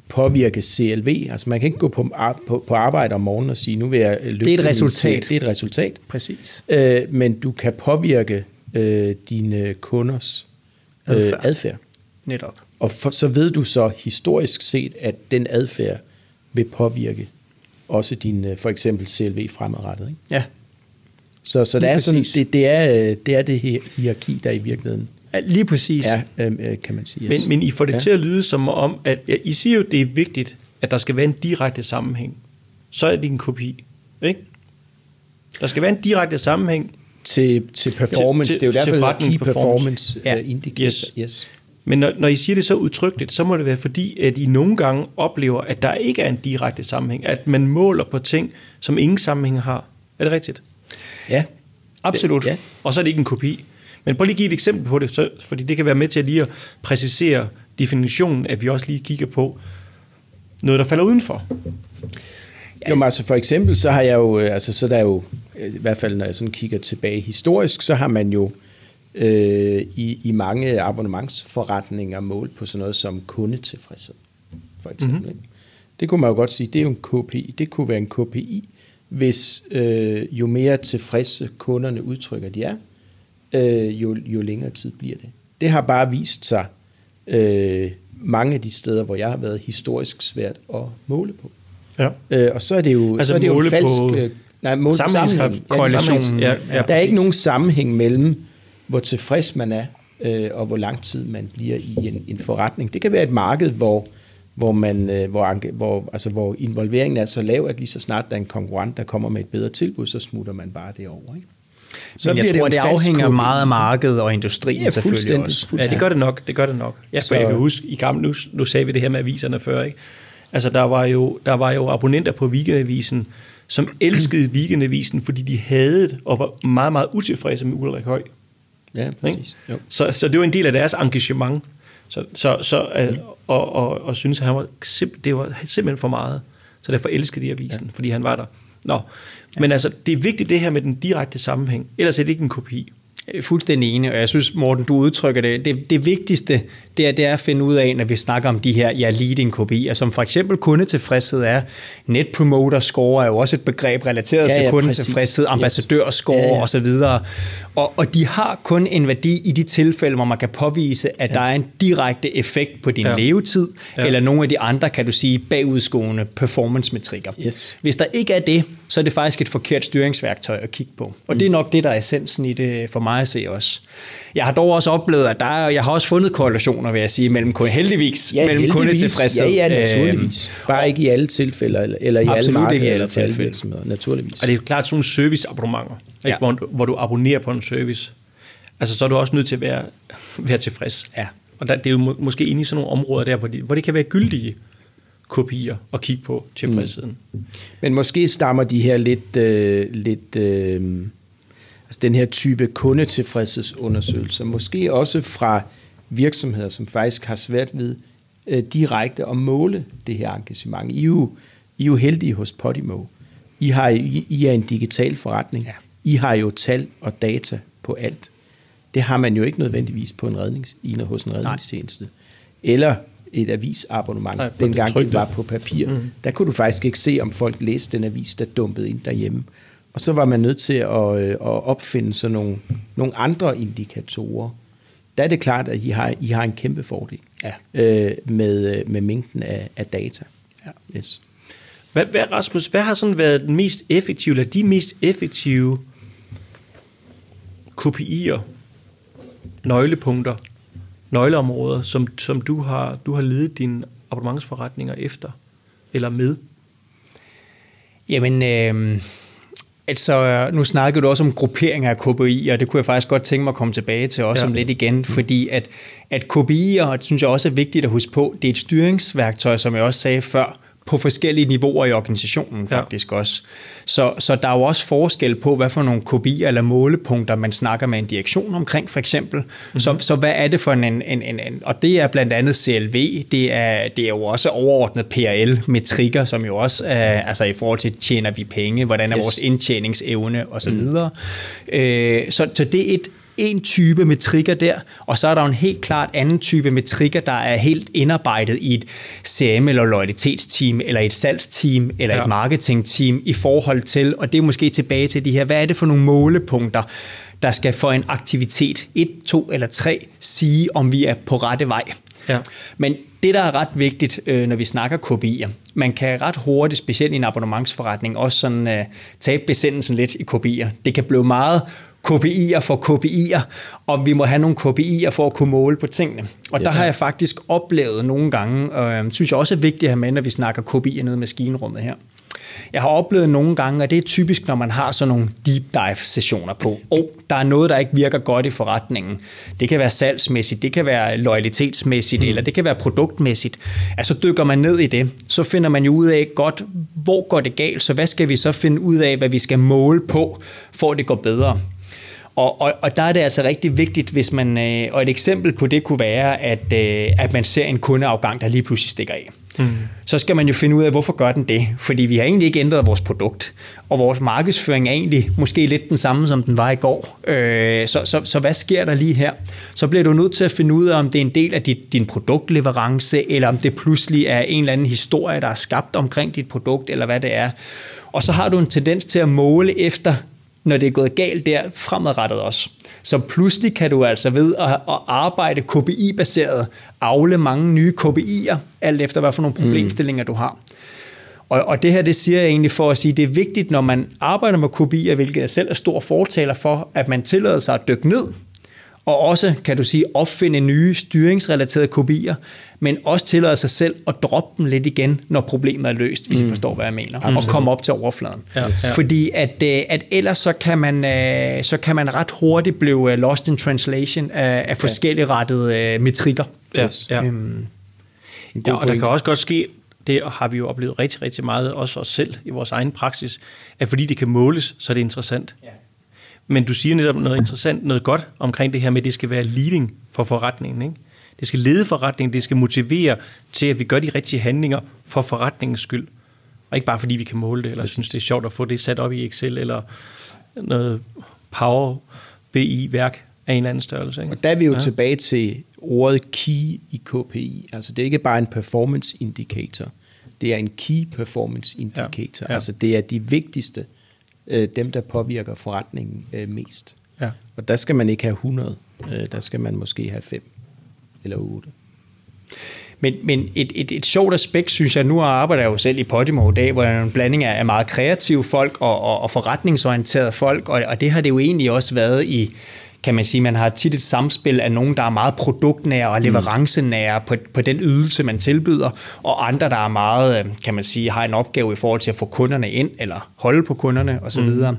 S2: påvirke CLV. Altså man kan ikke gå på, på, på arbejde om morgenen og sige, nu vil jeg løfte
S1: Det er et resultat.
S2: Det er et resultat.
S1: Præcis.
S2: Øh, men du kan påvirke øh, dine kunders øh,
S1: Adfærd.
S2: adfærd.
S1: Netop.
S2: Og for, så ved du så historisk set, at den adfærd vil påvirke også din øh, for eksempel CLV fremadrettet. Ikke?
S1: Ja.
S2: Så, så det, er sådan, det, det, er, øh, det er det her hierarki, der i virkeligheden
S1: Ja, Lige præcis.
S2: er, øh, øh, kan man sige.
S3: Men, men I får det
S2: Ja.
S3: ja. til at lyde som om, at ja, I siger jo, at det er vigtigt, at der skal være en direkte sammenhæng. Så er det en kopi. Ikke? Der skal være en direkte sammenhæng,
S2: til, til performance.
S3: Til-
S2: det er jo
S3: til
S2: derfor, hedder Key
S3: forretningsperformance.
S2: Performance
S1: Ja.
S2: ja. Indicator.
S3: Yes.
S2: yes.
S3: Men når, når I siger det så udtrykkeligt, så må det være fordi, at I nogle gange oplever, at der ikke er en direkte sammenhæng. At man måler på ting, som ingen sammenhæng har. Er det rigtigt?
S2: Ja.
S1: Absolut.
S2: Ja.
S3: Og så er det ikke en kopi. Men prøv lige at give et eksempel på det, så, fordi det kan være med til at lige at præcisere definitionen, at vi også lige kigger på noget, der falder udenfor.
S2: Jo, men altså for eksempel, så har jeg jo, øh, altså så der er jo, øh, i hvert fald når jeg sådan kigger tilbage historisk, så har man jo øh, i, i mange abonnementsforretninger målt på sådan noget som kundetilfredshed, for eksempel. Mm-hmm. Det kunne man jo godt sige, det er jo en KPI. Det kunne være en KPI, hvis øh, jo mere tilfredse kunderne udtrykker de er, øh, jo, jo længere tid bliver det. Det har bare vist sig øh, mange af de steder, hvor jeg har været historisk svært at måle på.
S3: Ja.
S2: Øh, og så er det jo,
S3: Altså
S2: så er det jo en falsk...
S3: på
S2: øh, nej, måle på
S3: sammenhængskraft,
S2: sammenhæng.
S1: korrelation.
S2: sammenhæng.
S3: Ja, ja,
S2: der er ikke nogen sammenhæng mellem, hvor tilfreds man er, øh, og hvor lang tid man bliver i en, en forretning. Det kan være et marked, hvor, hvor, man, øh, hvor, anke- hvor, altså, hvor involveringen er så lav, at lige så snart der er en konkurrent, der kommer med et bedre tilbud, så smutter man bare det over. Ikke?
S1: Så Men jeg
S2: bliver
S1: tror, det,
S2: falsk
S1: afhænger
S2: KPI.
S1: meget af markedet og industrien
S2: Ja,
S1: selvfølgelig
S2: fuldstændig,
S1: også.
S3: Ja, det gør det nok. Det gør det nok. Ja, for
S2: Så-
S3: jeg kan huske, i gamle, nu, nu sagde vi det her med aviserne før, ikke? Altså, der var jo, der var jo abonnenter på Weekendavisen, som elskede Weekendavisen, fordi de havde det, og var meget, meget utilfredse med Ulrik Høj.
S2: Ja,
S3: Ikke?
S2: præcis. Jo.
S3: Så, så det var en del af deres engagement. Så, så, så, mm. og, og, og synes, at han var simp- det var simpelthen for meget. Så derfor elskede de avisen, ja. fordi han var der. Nå, ja. men altså, det er vigtigt det her med den direkte sammenhæng. Ellers er det ikke en kopi.
S1: Fuldstændig enig, og jeg synes, Morten, du udtrykker det. Det, det vigtigste, det er, det er at finde ud af, når vi snakker om de her ja, leading kopier, som for eksempel kundetilfredshed er. Net Promoter Score er jo også et begreb relateret ja, ja, til kundetilfredshed, ambassadør score ja, ja. osv. Og, og de har kun en værdi i de tilfælde, hvor man kan påvise, at ja. der er en direkte effekt på din ja. levetid, ja. eller nogle af de andre, kan du sige, bagudskående performance-metrikker.
S2: Yes.
S1: Hvis der ikke er det, så er det faktisk et forkert styringsværktøj at kigge på. Og mm. det er nok det, der er essensen i det for mig at se også. Jeg har dog også oplevet, at der er, jeg har også fundet korrelationer, vil jeg sige, mellem heldigvis,
S2: ja,
S1: mellem kundetilfredshed.
S2: Ja, ja, naturligvis. Øh, Bare ikke i alle tilfælde, eller, eller i alle markeder, ikke i alle tilfælde. naturligvis.
S3: Og det er klart sådan nogle serviceabonnementer, ja. ikke, hvor, hvor du abonnerer på en service. Altså, så er du også nødt til at være, være tilfreds.
S1: Ja.
S3: Og der, det er jo må, måske inde i sådan nogle områder der, hvor, de, hvor det kan være gyldige kopier at kigge på tilfredsheden. Mm.
S2: Men måske stammer de her lidt, øh, lidt øh, altså den her type kundetilfredshedsundersøgelser, måske også fra virksomheder, som faktisk har svært ved øh, direkte at måle det her engagement. I er jo, I er jo heldige hos Podimo. I, har, I, I er en digital forretning. Ja. I har jo tal og data på alt. Det har man jo ikke nødvendigvis på en rednings, hos en redningstjeneste. Eller et avisabonnement, Nej, dengang det var på papir. Mm. Der kunne du faktisk ikke se, om folk læste den avis, der dumpede ind derhjemme. Og så var man nødt til at, øh, at opfinde sådan nogle, nogle andre indikatorer. Der er det klart, at I har, I har en kæmpe fordel
S1: ja.
S2: øh, med, øh, med mængden af, af data.
S1: Ja.
S2: Yes.
S3: Hvad, hvad, Rasmus, hvad har sådan været den mest effektive, eller de mest effektive KPI'er, nøglepunkter, nøgleområder, som, som du, har, du har ledet dine abonnementsforretninger efter eller med?
S1: Jamen, øh, altså, nu snakkede du også om grupperinger af KPI, og det kunne jeg faktisk godt tænke mig at komme tilbage til også ja. om lidt igen, mm. fordi at, at KPI'er, og det synes jeg også er vigtigt at huske på, det er et styringsværktøj, som jeg også sagde før, på forskellige niveauer i organisationen faktisk ja. også. Så, så der er jo også forskel på, hvad for nogle kopier eller målepunkter, man snakker med en direktion omkring, for eksempel. Mm-hmm. Så, så hvad er det for en, en, en, en... Og det er blandt andet CLV, det er, det er jo også overordnet PRL-metrikker, som jo også er altså i forhold til, tjener vi penge, hvordan er yes. vores indtjeningsevne osv. Mm. Øh, så, så det er et en type metrikker der, og så er der jo en helt klart anden type metrikker, der er helt indarbejdet i et CM eller loyalitetsteam, eller et salgsteam, eller ja. et marketingteam i forhold til, og det er måske tilbage til de her, hvad er det for nogle målepunkter, der skal for en aktivitet, et, to eller tre, sige, om vi er på rette vej.
S3: Ja.
S1: Men det, der er ret vigtigt, øh, når vi snakker kopier, man kan ret hurtigt, specielt i en abonnementsforretning, også sådan uh, tabe besendelsen lidt i kopier. Det kan blive meget KPI'er for KPI'er, og vi må have nogle KPI'er for at kunne måle på tingene. Og yes. der har jeg faktisk oplevet nogle gange, og øh, synes jeg også er vigtigt at have med, når vi snakker KPI'er nede i maskinrummet her. Jeg har oplevet nogle gange, og det er typisk, når man har sådan nogle deep dive sessioner på, og der er noget, der ikke virker godt i forretningen. Det kan være salgsmæssigt, det kan være loyalitetsmæssigt, mm. eller det kan være produktmæssigt. Altså dykker man ned i det, så finder man jo ud af godt, hvor går det galt, så hvad skal vi så finde ud af, hvad vi skal måle på, for at det går bedre. Og, og, og der er det altså rigtig vigtigt, hvis man, øh, og et eksempel på det kunne være, at, øh, at man ser en kundeafgang, der lige pludselig stikker af. Mm. Så skal man jo finde ud af, hvorfor gør den det? Fordi vi har egentlig ikke ændret vores produkt, og vores markedsføring er egentlig måske lidt den samme, som den var i går. Øh, så, så, så hvad sker der lige her? Så bliver du nødt til at finde ud af, om det er en del af dit, din produktleverance, eller om det pludselig er en eller anden historie, der er skabt omkring dit produkt, eller hvad det er. Og så har du en tendens til at måle efter når det er gået galt der, fremadrettet også. Så pludselig kan du altså ved at, at arbejde KPI-baseret, afle mange nye KPI'er, alt efter hvad for nogle mm. problemstillinger mm. du har. Og, og det her, det siger jeg egentlig for at sige, det er vigtigt, når man arbejder med KPI'er, hvilket jeg selv er stor fortaler for, at man tillader sig at dykke ned og også, kan du sige, opfinde nye styringsrelaterede kopier, men også tillade sig selv at droppe dem lidt igen, når problemet er løst, hvis mm. I forstår, hvad jeg mener, Absolut. og komme op til overfladen. Ja, ja. Fordi at, øh, at ellers så kan, man, øh, så kan man ret hurtigt blive øh, lost in translation af, af forskellige rettede metrikker.
S3: Ja, ja. Øhm, ja, og der kan også godt ske, det har vi jo oplevet rigtig, rigtig meget, også os selv i vores egen praksis, at fordi det kan måles, så er det interessant. Ja. Men du siger netop noget interessant, noget godt omkring det her med, at det skal være leading for forretningen. Ikke? Det skal lede forretningen, det skal motivere til, at vi gør de rigtige handlinger for forretningens skyld. Og ikke bare fordi vi kan måle det, eller synes det er sjovt at få det sat op i Excel, eller noget Power, BI-værk af en eller anden størrelse. Ikke?
S2: Og der er vi jo ja. tilbage til ordet key i KPI. Altså det er ikke bare en performance indicator, det er en key performance indicator. Ja. Ja. Altså det er de vigtigste, øh, dem der påvirker forretningen øh, mest. Ja. Og der skal man ikke have 100, øh, der skal man måske have 5 eller 8.
S1: Men, men et, et, et sjovt aspekt, synes jeg, nu arbejder jeg jo selv i Podimo i dag, hvor der er en blanding af meget kreative folk og, og, og forretningsorienterede folk, og, og det har det jo egentlig også været i, kan man sige, man har tit et samspil af nogen, der er meget produktnære og leverancenære på, på den ydelse, man tilbyder, og andre, der er meget, øh, kan man sige, har en opgave i forhold til at få kunderne ind, eller holde på kunderne osv. Mm.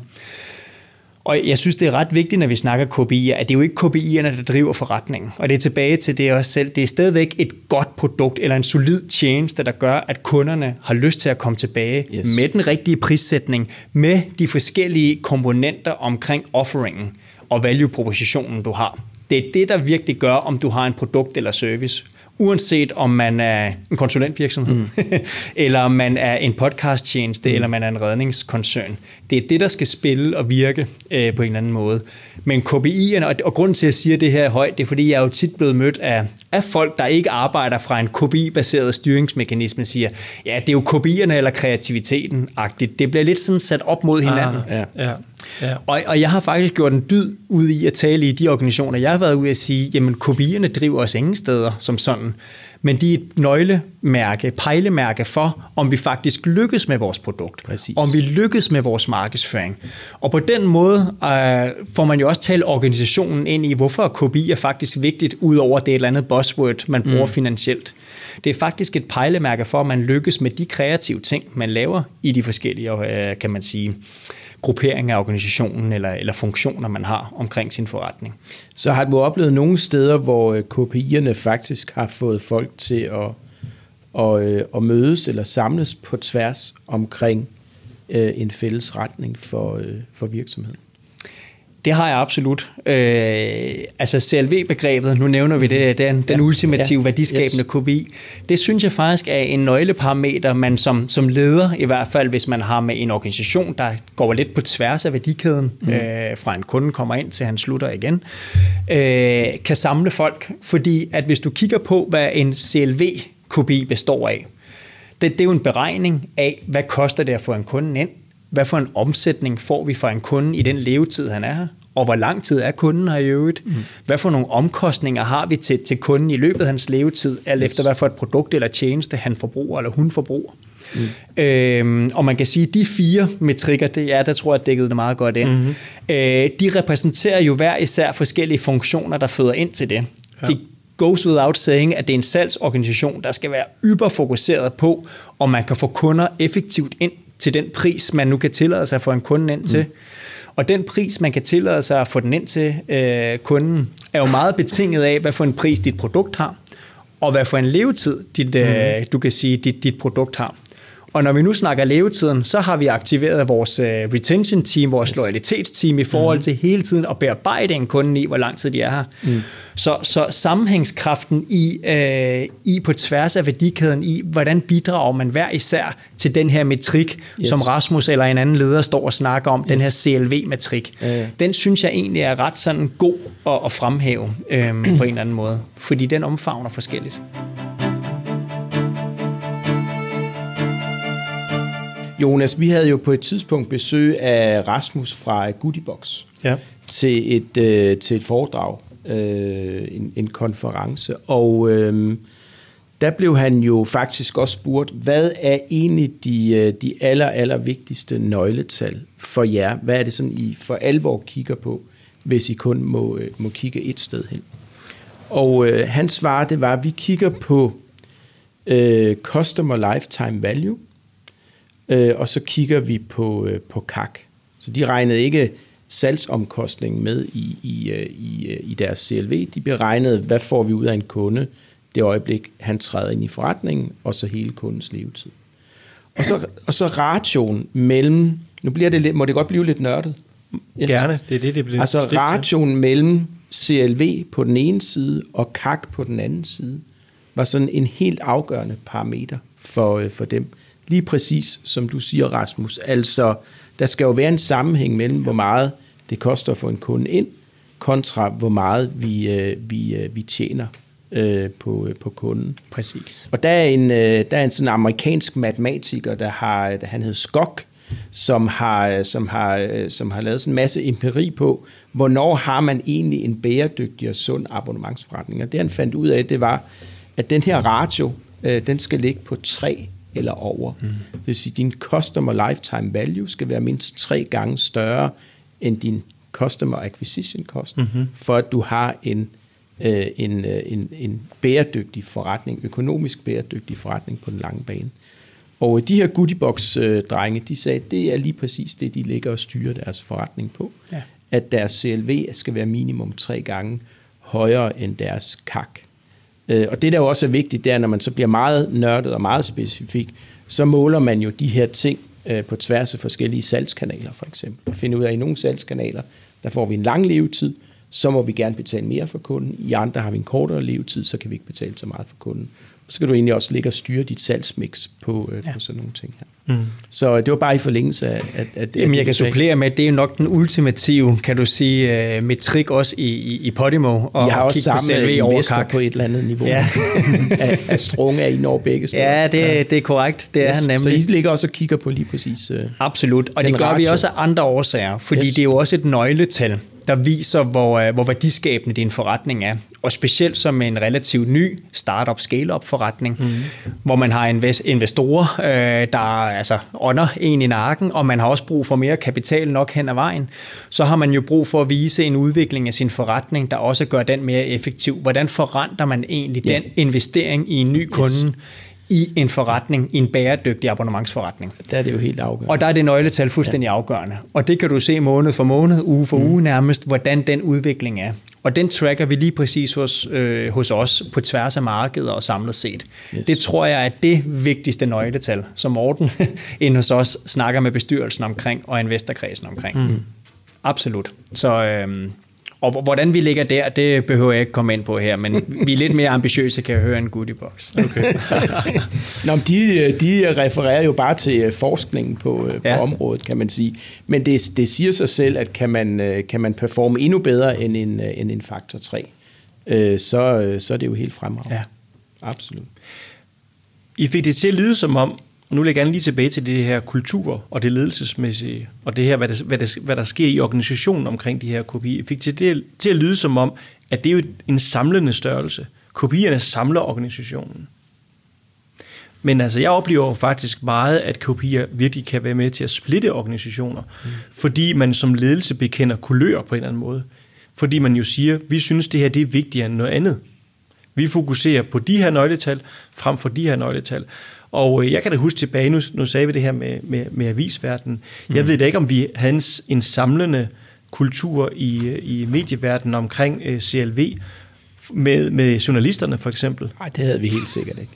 S1: Og jeg synes, det er ret vigtigt, når vi snakker KPI'er, at det er jo ikke KPI'erne, der driver forretningen. Og det er tilbage til det også selv. Det er stadigvæk et godt produkt eller en solid tjeneste, der gør, at kunderne har lyst til at komme tilbage yes. med den rigtige prissætning, med de forskellige komponenter omkring offeringen og value-propositionen, du har. Det er det, der virkelig gør, om du har en produkt eller service uanset om man er en konsulentvirksomhed, mm. eller man er en podcasttjeneste, mm. eller man er en redningskoncern. Det er det, der skal spille og virke øh, på en eller anden måde. Men KPI'erne, og, og grunden til, at jeg siger det her højt, det er, fordi jeg er jo tit blevet mødt af, af folk, der ikke arbejder fra en KPI-baseret styringsmekanisme, siger, ja, det er jo KPI'erne eller kreativiteten-agtigt. Det bliver lidt sådan sat op mod hinanden. Ah, ja. Ja. Ja. Og, og jeg har faktisk gjort en dyd ud i at tale i de organisationer, jeg har været ude at sige, jamen kopierne driver os ingen steder som sådan, men de er et nøglemærke, pejlemærke for, om vi faktisk lykkes med vores produkt, Præcis. om vi lykkes med vores markedsføring. Og på den måde øh, får man jo også talt organisationen ind i, hvorfor KPI er faktisk vigtigt, udover det et eller andet buzzword, man bruger mm. finansielt. Det er faktisk et pejlemærke for, at man lykkes med de kreative ting, man laver i de forskellige, øh, kan man sige, gruppering af organisationen eller, eller funktioner, man har omkring sin forretning.
S2: Så har du oplevet nogle steder, hvor øh, KPI'erne faktisk har fået folk til at, at, øh, at mødes eller samles på tværs omkring øh, en fælles retning for, for virksomheden?
S1: Det har jeg absolut. Øh, altså CLV-begrebet, nu nævner vi det, den, den ja, ultimative ja, værdiskabende yes. KPI, det synes jeg faktisk er en nøgleparameter, man som, som leder, i hvert fald hvis man har med en organisation, der går lidt på tværs af værdikæden, mm. øh, fra en kunde kommer ind til han slutter igen, øh, kan samle folk. Fordi at hvis du kigger på, hvad en CLV-KPI består af, det, det er jo en beregning af, hvad koster det at få en kunde ind, hvad for en omsætning får vi fra en kunde i den levetid, han er her? Og hvor lang tid er kunden her i øvrigt? Mm. Hvad for nogle omkostninger har vi til, til kunden i løbet af hans levetid, alt yes. efter hvad for et produkt eller tjeneste han forbruger eller hun forbruger? Mm. Øhm, og man kan sige, at de fire metrikker, det er, der tror jeg, dækkede det meget godt ind. Mm-hmm. Øh, de repræsenterer jo hver især forskellige funktioner, der føder ind til det. Ja. Det goes without saying, at det er en salgsorganisation, der skal være yberfokuseret på, om man kan få kunder effektivt ind til den pris, man nu kan tillade sig at få en kunde ind til. Mm. Og den pris, man kan tillade sig at få den ind til øh, kunden, er jo meget betinget af, hvad for en pris dit produkt har, og hvad for en levetid dit, øh, mm. du kan sige, dit, dit produkt har. Og når vi nu snakker levetiden, så har vi aktiveret vores uh, retention team, vores yes. loyalitetsteam i forhold mm. til hele tiden at bearbejde en kunde i, hvor lang tid de er her. Mm. Så, så sammenhængskraften i, uh, i på tværs af værdikæden i, hvordan bidrager man hver især til den her metrik, yes. som Rasmus eller en anden leder står og snakker om, yes. den her CLV-metrik. Uh. Den synes jeg egentlig er ret sådan god at, at fremhæve um, på en eller anden måde, fordi den omfavner forskelligt.
S2: Jonas, vi havde jo på et tidspunkt besøg af Rasmus fra Goodiebox ja. til, et, øh, til et foredrag, øh, en, en konference, og øh, der blev han jo faktisk også spurgt, hvad er egentlig de, øh, de aller, aller vigtigste nøgletal for jer? Hvad er det sådan, I for alvor kigger på, hvis I kun må, øh, må kigge et sted hen? Og øh, hans svar, det var, at vi kigger på øh, Customer Lifetime Value, øh, og så kigger vi på, øh, på KAK. Så de regnede ikke salgsomkostningen med i, i, øh, i, øh, i deres CLV. De beregnede, hvad får vi ud af en kunde det øjeblik, han træder ind i forretningen, og så hele kundens levetid. Og så, og så ration mellem, nu bliver det lidt, må det godt blive lidt nørdet.
S3: Yes. Gerne, det er det, det bliver.
S2: Altså ration mellem CLV på den ene side og KAK på den anden side, var sådan en helt afgørende parameter for, øh, for dem. Lige præcis som du siger, Rasmus. Altså, der skal jo være en sammenhæng mellem, hvor meget det koster at få en kunde ind, kontra hvor meget vi, øh, vi, øh, vi tjener øh, på, på kunden.
S1: Præcis.
S2: Og der er en, øh, der er en sådan amerikansk matematiker, der har, der han hedder Skok, som har, som, har, som har lavet sådan en masse empiri på, hvornår har man egentlig en bæredygtig og sund abonnementsforretning. Og det han fandt ud af, det var, at den her ratio, øh, den skal ligge på 3 eller over. Mm. Det vil sige, at din customer lifetime value skal være mindst tre gange større end din customer acquisition cost, mm-hmm. for at du har en, øh, en, øh, en, en bæredygtig forretning, økonomisk bæredygtig forretning på den lange bane. Og de her goodiebox-drenge, de sagde, at det er lige præcis det, de ligger og styrer deres forretning på. Ja. At deres CLV skal være minimum tre gange højere end deres CAC. Øh, og det, der jo også er vigtigt, det er, når man så bliver meget nørdet og meget specifik, så måler man jo de her ting øh, på tværs af forskellige salgskanaler, for eksempel. Og finde ud af, at i nogle salgskanaler, der får vi en lang levetid, så må vi gerne betale mere for kunden. I andre har vi en kortere levetid, så kan vi ikke betale så meget for kunden så kan du egentlig også ligge og styre dit salgsmix på, øh, ja. på sådan nogle ting her. Mm. Så det var bare i forlængelse af, at, at
S1: Jamen, jeg kan supplere med, at det er nok den ultimative, kan du sige, uh, metrik også i, i, i Podimo.
S2: Og, jeg har også samme investor på et eller andet niveau. Ja. af, af strunge er I over begge steder.
S1: Ja, det, ja. det er korrekt. Det yes. er han nemlig.
S2: Så I ligger også og kigger på lige præcis uh,
S1: Absolut, og det gør ratio. vi også af andre årsager, fordi yes. det er jo også et nøgletal der viser, hvor, øh, hvor værdiskabende din forretning er. Og specielt som en relativt ny startup scale-up forretning, mm. hvor man har investorer, øh, der altså ånder en i nakken, og man har også brug for mere kapital nok hen ad vejen, så har man jo brug for at vise en udvikling af sin forretning, der også gør den mere effektiv. Hvordan forrenter man egentlig yeah. den investering i en ny kunde? Yes i en forretning, i en bæredygtig abonnementsforretning.
S2: Der er det jo helt afgørende.
S1: Og der er det nøgletal fuldstændig ja. afgørende. Og det kan du se måned for måned, uge for mm. uge nærmest, hvordan den udvikling er. Og den tracker vi lige præcis hos, øh, hos os på tværs af markedet og samlet set. Yes. Det tror jeg er det vigtigste nøgletal, som Morten ind hos os snakker med bestyrelsen omkring og investorkredsen omkring. Mm. Absolut. Så øh, og hvordan vi ligger der, det behøver jeg ikke komme ind på her, men vi er lidt mere ambitiøse, kan jeg høre en goodiebox. Okay.
S2: Nå, de, de refererer jo bare til øh, forskningen på, øh, på ja. området, kan man sige. Men det, det siger sig selv, at kan man, øh, kan man performe endnu bedre end en, end en faktor 3, så, så er det jo helt fremragende. Ja. Absolut.
S3: I fik det til at lyde som om, nu vil jeg gerne lige tilbage til det her kultur og det ledelsesmæssige, og det her, hvad der, hvad der, hvad der sker i organisationen omkring de her kopier. Jeg fik til, det, til at lyde som om, at det er jo en samlende størrelse. Kopierne samler organisationen. Men altså, jeg oplever jo faktisk meget, at kopier virkelig kan være med til at splitte organisationer, mm. fordi man som ledelse bekender kulør på en eller anden måde. Fordi man jo siger, vi synes, det her det er vigtigere end noget andet. Vi fokuserer på de her nøgletal frem for de her nøgletal. Og øh, jeg kan da huske tilbage, nu, nu sagde vi det her med, med, med avisverdenen. Jeg mm. ved da ikke, om vi havde en, en samlende kultur i, øh, i medieverdenen omkring øh, CLV med, med journalisterne for eksempel.
S2: Nej, det havde vi helt sikkert ikke.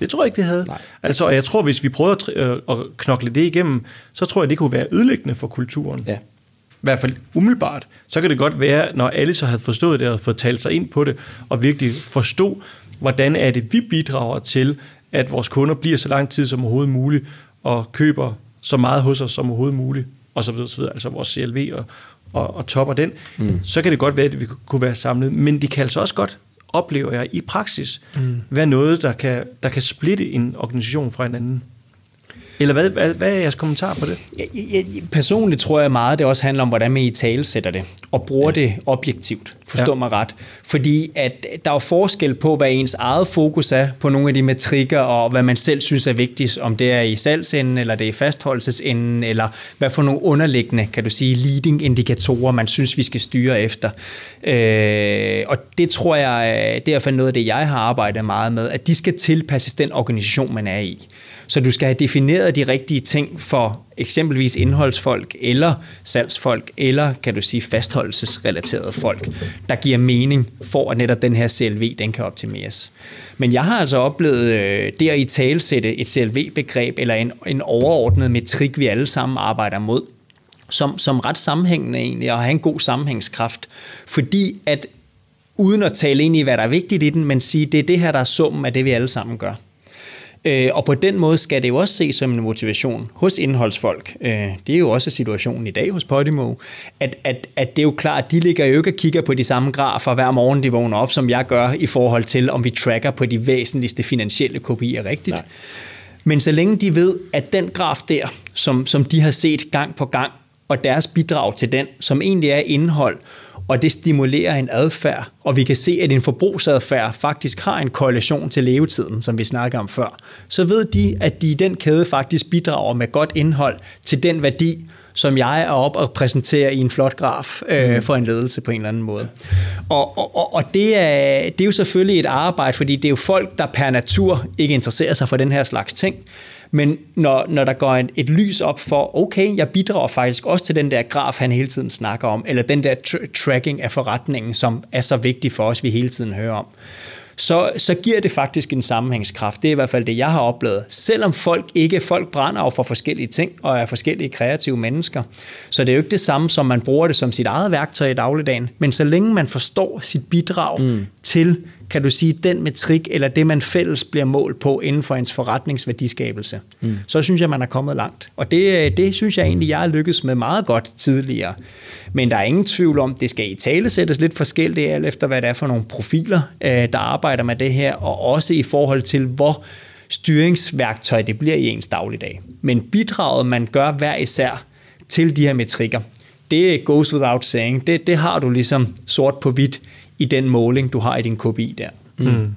S3: Det tror jeg ikke, vi havde. Nej. Altså, jeg tror, hvis vi prøvede at, at knokle det igennem, så tror jeg, det kunne være ødelæggende for kulturen. Ja. I hvert fald umiddelbart. Så kan det godt være, når alle så havde forstået det og fået talt sig ind på det, og virkelig forstå, hvordan er det, vi bidrager til, at vores kunder bliver så lang tid som overhovedet muligt, og køber så meget hos os som overhovedet muligt, og så videre, så videre altså vores CLV og, og, og topper den, mm. så kan det godt være, at vi kunne være samlet. Men det kan altså også godt, oplever jeg i praksis, mm. være noget, der kan, der kan splitte en organisation fra en anden. Eller hvad, hvad, hvad er jeres kommentar på det?
S1: Jeg, jeg, personligt tror jeg meget, det også handler om, hvordan man i tale sætter det, og bruger ja. det objektivt. Forstå ja. mig ret. Fordi at der er forskel på, hvad ens eget fokus er på nogle af de metrikker, og hvad man selv synes er vigtigt, om det er i salgsenden, eller det er i fastholdelsesenden, eller hvad for nogle underliggende, kan du sige, leading indikatorer, man synes, vi skal styre efter. Øh, og det tror jeg, det er i hvert fald noget af det, jeg har arbejdet meget med, at de skal tilpasses den organisation, man er i. Så du skal have defineret de rigtige ting for eksempelvis indholdsfolk, eller salgsfolk, eller kan du sige fastholdelsesrelaterede folk, der giver mening for, at netop den her CLV, den kan optimeres. Men jeg har altså oplevet øh, det at i talsætte et CLV-begreb, eller en, en overordnet metrik, vi alle sammen arbejder mod, som, som ret sammenhængende egentlig, og have en god sammenhængskraft. Fordi at uden at tale ind i, hvad der er vigtigt i den, men sige, det er det her, der er summen af det, vi alle sammen gør. Øh, og på den måde skal det jo også ses som en motivation hos indholdsfolk. Øh, det er jo også situationen i dag hos Podimo, at, at, at det er jo klart, at de ligger jo ikke og kigger på de samme grafer hver morgen, de vågner op, som jeg gør i forhold til, om vi tracker på de væsentligste finansielle kopier rigtigt. Nej. Men så længe de ved, at den graf der, som, som de har set gang på gang, og deres bidrag til den, som egentlig er indhold, og det stimulerer en adfærd, og vi kan se, at en forbrugsadfærd faktisk har en korrelation til levetiden, som vi snakker om før, så ved de, at de i den kæde faktisk bidrager med godt indhold til den værdi, som jeg er op og præsenterer i en flot graf øh, mm. for en ledelse på en eller anden måde. Og, og, og det, er, det er jo selvfølgelig et arbejde, fordi det er jo folk, der per natur ikke interesserer sig for den her slags ting. Men når, når der går en, et lys op for, okay, jeg bidrager faktisk også til den der graf, han hele tiden snakker om, eller den der tr- tracking af forretningen, som er så vigtig for os, vi hele tiden hører om, så, så giver det faktisk en sammenhængskraft. Det er i hvert fald det, jeg har oplevet. Selvom folk ikke, folk brænder af for forskellige ting, og er forskellige kreative mennesker, så det er jo ikke det samme, som man bruger det som sit eget værktøj i dagligdagen, men så længe man forstår sit bidrag mm. til kan du sige, den metrik, eller det, man fælles bliver målt på inden for ens forretningsværdiskabelse, mm. så synes jeg, man er kommet langt. Og det, det synes jeg egentlig, jeg har lykkes med meget godt tidligere. Men der er ingen tvivl om, det skal i tale sættes lidt forskelligt, alt efter hvad det er for nogle profiler, øh, der arbejder med det her, og også i forhold til, hvor styringsværktøj det bliver i ens dagligdag. Men bidraget, man gør hver især til de her metrikker, det goes without saying. Det, det har du ligesom sort på hvidt i den måling, du har i din KPI der. Mm.
S3: mm.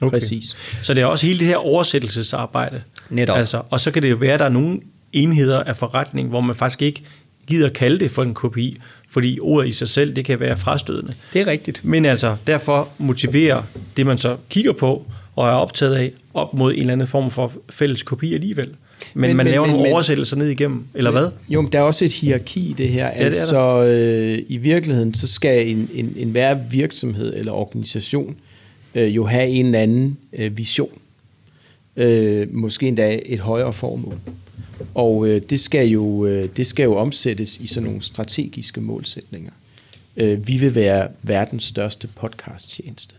S3: Okay. Præcis. Så det er også hele det her oversættelsesarbejde.
S1: Netop.
S3: Altså, og så kan det jo være, at der er nogle enheder af forretning, hvor man faktisk ikke gider kalde det for en KPI, fordi ordet i sig selv, det kan være frastødende.
S1: Det er rigtigt.
S3: Men altså, derfor motiverer det, man så kigger på og er optaget af, op mod en eller anden form for fælles kopi alligevel. Men, men man men, laver men, nogle men, oversættelser ned igennem, eller hvad?
S2: Jo, men der er også et hierarki i det her. Ja, altså, det øh, i virkeligheden, så skal en, en, en hver virksomhed eller organisation øh, jo have en eller anden øh, vision. Øh, måske endda et højere formål. Og øh, det, skal jo, øh, det skal jo omsættes i sådan nogle strategiske målsætninger. Øh, vi vil være verdens største podcast-tjeneste.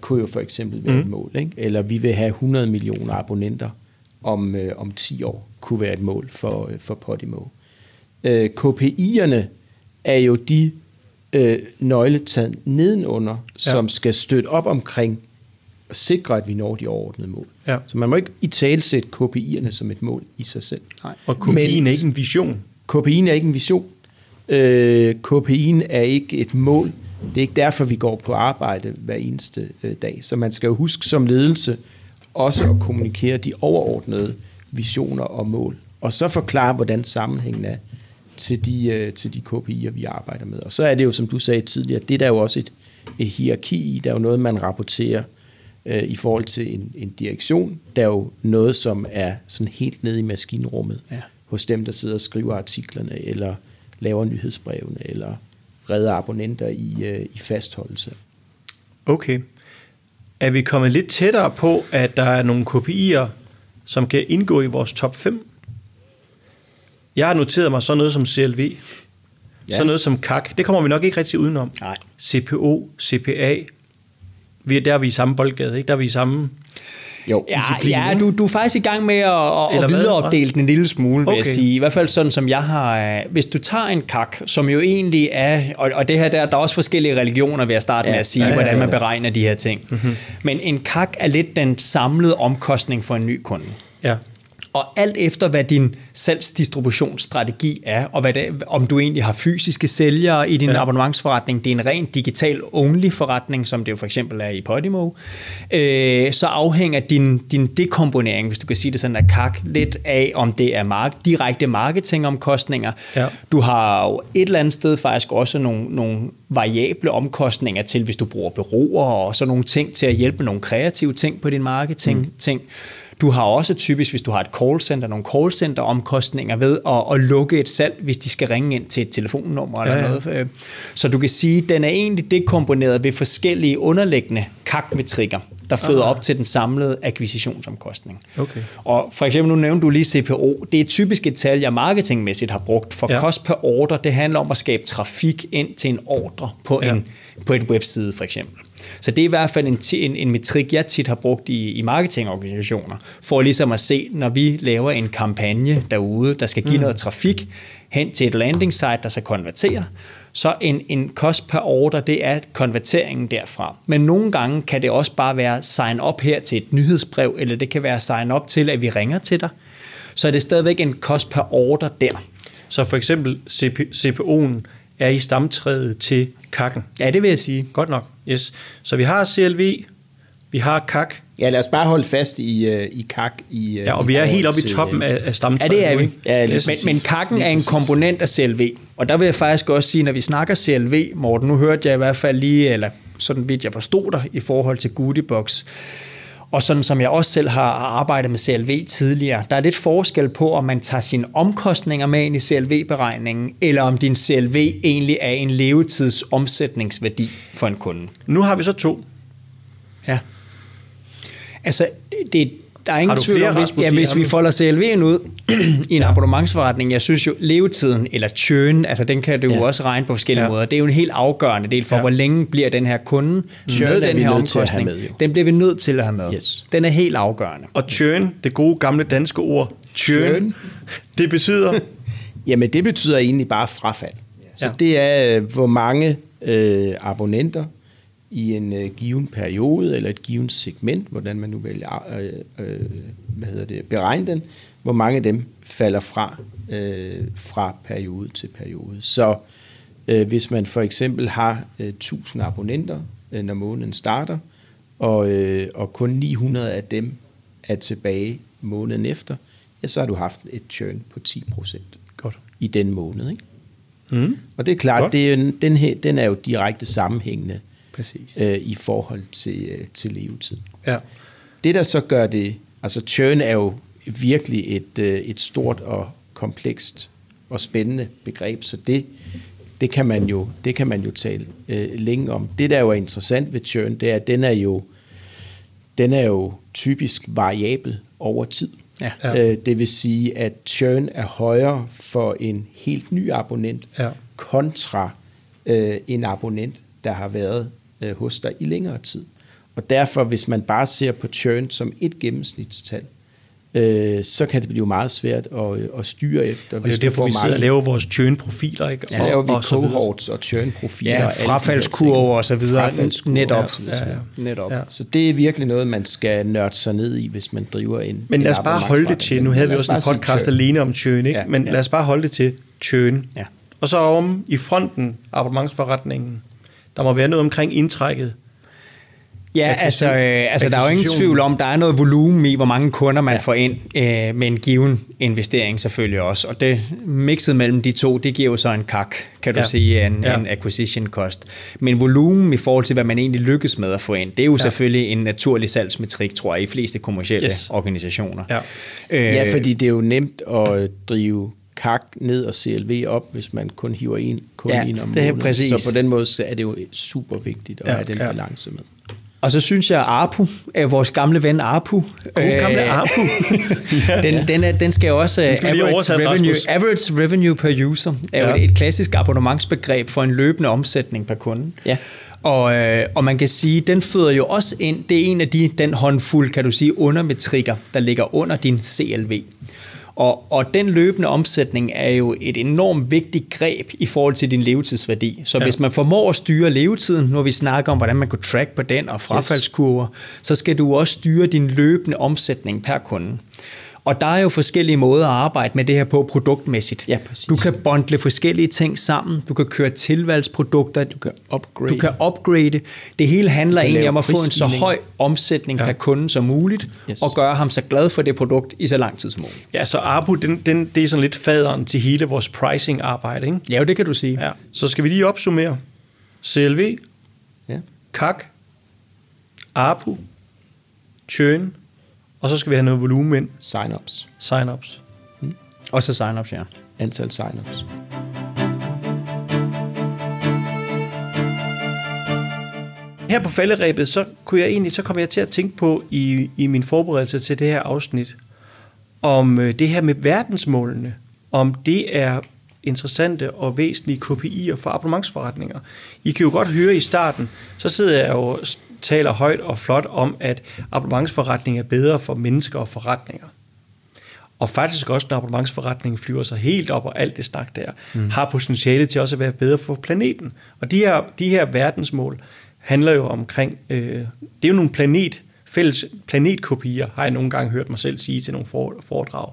S2: Kunne jo for eksempel være mm. et mål. Ikke? Eller vi vil have 100 millioner abonnenter om, øh, om 10 år, kunne være et mål for, øh, for Podimo. Øh, KPI'erne er jo de øh, nøgletal nedenunder, ja. som skal støtte op omkring og sikre, at vi når de overordnede mål. Ja. Så man må ikke i tale sætte KPI'erne som et mål i sig selv.
S3: Nej. Og KPI'en er ikke en vision.
S2: KPI'en er ikke en vision. Øh, KPI'en er ikke et mål. Det er ikke derfor, vi går på arbejde hver eneste øh, dag. Så man skal jo huske som ledelse, også at kommunikere de overordnede visioner og mål, og så forklare, hvordan sammenhængen er til de, øh, til de KPI'er, vi arbejder med. Og så er det jo, som du sagde tidligere, det er der jo også et, et hierarki i, der er jo noget, man rapporterer øh, i forhold til en, en direktion. Der er jo noget, som er sådan helt nede i maskinrummet ja. hos dem, der sidder og skriver artiklerne, eller laver nyhedsbrevene, eller redder abonnenter i, øh, i fastholdelse.
S3: Okay er vi kommet lidt tættere på, at der er nogle KPI'er, som kan indgå i vores top 5. Jeg har noteret mig sådan noget som CLV, ja. sådan noget som CAC. Det kommer vi nok ikke rigtig udenom.
S1: Nej.
S3: CPO, CPA, vi er, der er vi i samme boldgade, ikke? Der er vi i samme
S1: jo, ja, ja du, du er faktisk i gang med at, at videreopdele den en lille smule, vil okay. jeg sige. I hvert fald sådan, som jeg har... Øh, hvis du tager en kak, som jo egentlig er... Og, og det her, der, der er også forskellige religioner, vil jeg starte ja, med at sige, ja, ja, ja. hvordan man beregner de her ting. Mm-hmm. Men en kak er lidt den samlede omkostning for en ny kunde.
S3: Ja.
S1: Og alt efter, hvad din salgsdistributionsstrategi er, og hvad det, om du egentlig har fysiske sælgere i din ja. abonnementsforretning, det er en ren digital-only forretning, som det jo for eksempel er i Podimo, øh, så afhænger din, din dekomponering, hvis du kan sige det sådan, af kak, lidt af, om det er mark- direkte marketingomkostninger. Ja. Du har jo et eller andet sted faktisk også nogle, nogle variable omkostninger til, hvis du bruger bureauer og sådan nogle ting til at hjælpe nogle kreative ting på din marketing. Mm. Du har også typisk, hvis du har et callcenter, nogle callcenter-omkostninger ved at, at lukke et salg, hvis de skal ringe ind til et telefonnummer eller ja, ja. noget. Øh, så du kan sige, at den er egentlig dekomponeret ved forskellige underliggende kakmetrikker der føder Aha. op til den samlede akquisitionsomkostning.
S3: Okay.
S1: Og for eksempel, nu nævnte du lige CPO. Det er typisk et tal, jeg marketingmæssigt har brugt. For ja. kost per order, det handler om at skabe trafik ind til en ordre på, ja. en, på et webside for eksempel. Så det er i hvert fald en, en, en metrik, jeg tit har brugt i, i marketingorganisationer, for ligesom at se, når vi laver en kampagne derude, der skal give mm. noget trafik hen til et landing site, der skal konvertere, så en, en kost per order, det er konverteringen derfra. Men nogle gange kan det også bare være sign up her til et nyhedsbrev, eller det kan være sign up til, at vi ringer til dig. Så er det stadigvæk en kost per order der.
S3: Så for eksempel CP, CPO'en er i stamtræet til kakken.
S1: Ja, det vil jeg sige.
S3: Godt nok, yes. Så vi har CLV, vi har kak.
S2: Ja, lad os bare holde fast i, uh, i kak. I, uh,
S3: ja, og
S2: i
S3: vi er helt oppe i toppen af, af stamtræet.
S1: Ja, det er vi.
S2: Ja,
S1: men, men kakken er en komponent af CLV. Og der vil jeg faktisk også sige, når vi snakker CLV, Morten, nu hørte jeg i hvert fald lige, eller sådan vidt jeg forstod dig, i forhold til Goodiebox, og sådan som jeg også selv har arbejdet med CLV tidligere, der er lidt forskel på, om man tager sine omkostninger med ind i CLV-beregningen, eller om din CLV egentlig er en levetidsomsætningsværdi for en kunde.
S3: Nu har vi så to.
S1: Ja. Altså, det, der er ingen tvivl om, hvis, ja, hvis vi folder CLV'en ud i en ja. abonnementsforretning, jeg synes jo, levetiden eller churn, altså den kan du ja. også regne på forskellige ja. måder. Det er jo en helt afgørende del for, ja. hvor længe bliver den her kunde churn med den her omkostning. Med, den bliver vi nødt til at have med. Yes. Den er helt afgørende.
S3: Og churn, det gode gamle danske ord, churn, churn. det betyder?
S2: Jamen det betyder egentlig bare frafald. Så ja. det er, øh, hvor mange øh, abonnenter i en øh, given periode eller et givet segment, hvordan man nu vælger øh, øh, hvad hedder det, beregne den, hvor mange af dem falder fra øh, fra periode til periode. Så øh, hvis man for eksempel har øh, 1000 abonnenter, øh, når måneden starter, og, øh, og kun 900 af dem er tilbage måneden efter, ja, så har du haft et churn på 10% Godt. i den måned. Ikke? Mm. Og det er klart, det er, den, her, den er jo direkte sammenhængende Præcis. Øh, i forhold til, øh, til levetid. Ja. Det, der så gør det, altså churn er jo virkelig et, øh, et stort og komplekst og spændende begreb, så det, det, kan, man jo, det kan man jo tale øh, længe om. Det, der jo er interessant ved churn, det er, at den er jo, den er jo typisk variabel over tid. Ja. Øh, det vil sige, at churn er højere for en helt ny abonnent ja. kontra øh, en abonnent, der har været øh, hos dig i længere tid. Og derfor, hvis man bare ser på churn som et gennemsnitstal, øh, så kan det blive meget svært at, øh, at styre efter.
S3: Og det er derfor, vi sidder og laver vores churn-profiler. Ikke?
S2: Ja, laver vi og cohorts og churn-profiler.
S1: Ja, frafaldskurver og så videre. Netop.
S2: Ja, ja. Netop. Ja. Så det er virkelig noget, man skal nørde sig ned i, hvis man driver en
S3: Men lad os bare holde det til, nu havde vi også en podcast alene om churn, ikke? Ja, men ja. lad os bare holde det til churn. Ja. Og så om i fronten, abonnementsforretningen, der må være noget omkring indtrækket.
S1: Ja, altså, øh, altså der er jo ingen tvivl om, der er noget volumen i, hvor mange kunder man ja. får ind øh, med en given investering selvfølgelig også. Og det mixet mellem de to, det giver jo så en kak, kan du ja. sige, en, ja. en acquisition cost. Men volumen i forhold til, hvad man egentlig lykkes med at få ind, det er jo ja. selvfølgelig en naturlig salgsmetrik, tror jeg, i fleste kommersielle yes. organisationer.
S2: Ja. Øh, ja, fordi det er jo nemt at drive kak ned og CLV op, hvis man kun hiver en kun ja, ind om det er måneden. Præcis. Så på den måde så er det jo super vigtigt at ja, have den ja. balance med.
S1: Og så synes jeg, at Arpu, vores gamle ven Arpu,
S3: God gamle øh, Arpu.
S1: den, den, er, den skal jo også, skal average, revenue, average revenue per user, er ja. jo et klassisk abonnementsbegreb for en løbende omsætning per kunde. Ja. Og, øh, og man kan sige, den føder jo også ind, det er en af de, den håndfuld, kan du sige, undermetrikker, der ligger under din CLV. Og, og den løbende omsætning er jo et enormt vigtigt greb i forhold til din levetidsværdi. Så ja. hvis man formår at styre levetiden, når vi snakker om, hvordan man kan track på den og frafaldskurver, yes. så skal du også styre din løbende omsætning per kunde. Og der er jo forskellige måder at arbejde med det her på produktmæssigt. Ja, præcis. Du kan bundle forskellige ting sammen. Du kan køre tilvalgsprodukter. Du kan upgrade. Du kan upgrade. Det hele handler egentlig om at få en så høj omsætning ja. per kunde som muligt, yes. og gøre ham så glad for det produkt i så lang tid som muligt.
S3: Ja, så ARPU, den, den, det er sådan lidt faderen til hele vores pricing-arbejde, ikke?
S1: Ja, det kan du sige. Ja.
S3: Så skal vi lige opsummere. CLV, ja. KAK, ARPU, churn, og så skal vi have noget volumen ind.
S2: Sign-ups.
S3: Sign-ups.
S1: Hmm. Og så sign-ups, ja.
S2: Antal sign-ups.
S3: Her på falderæbet, så kunne jeg egentlig, så kom jeg til at tænke på i, i min forberedelse til det her afsnit, om øh, det her med verdensmålene, om det er interessante og væsentlige KPI'er for abonnementsforretninger. I kan jo godt høre i starten, så sidder jeg jo taler højt og flot om, at abonnementsforretning er bedre for mennesker og forretninger. Og faktisk også, når abonnementsforretningen flyver sig helt op og alt det snak der, mm. har potentiale til også at være bedre for planeten. Og de her, de her verdensmål handler jo omkring, øh, det er jo nogle planet, fælles planetkopier, har jeg nogle gange hørt mig selv sige til nogle foredrag.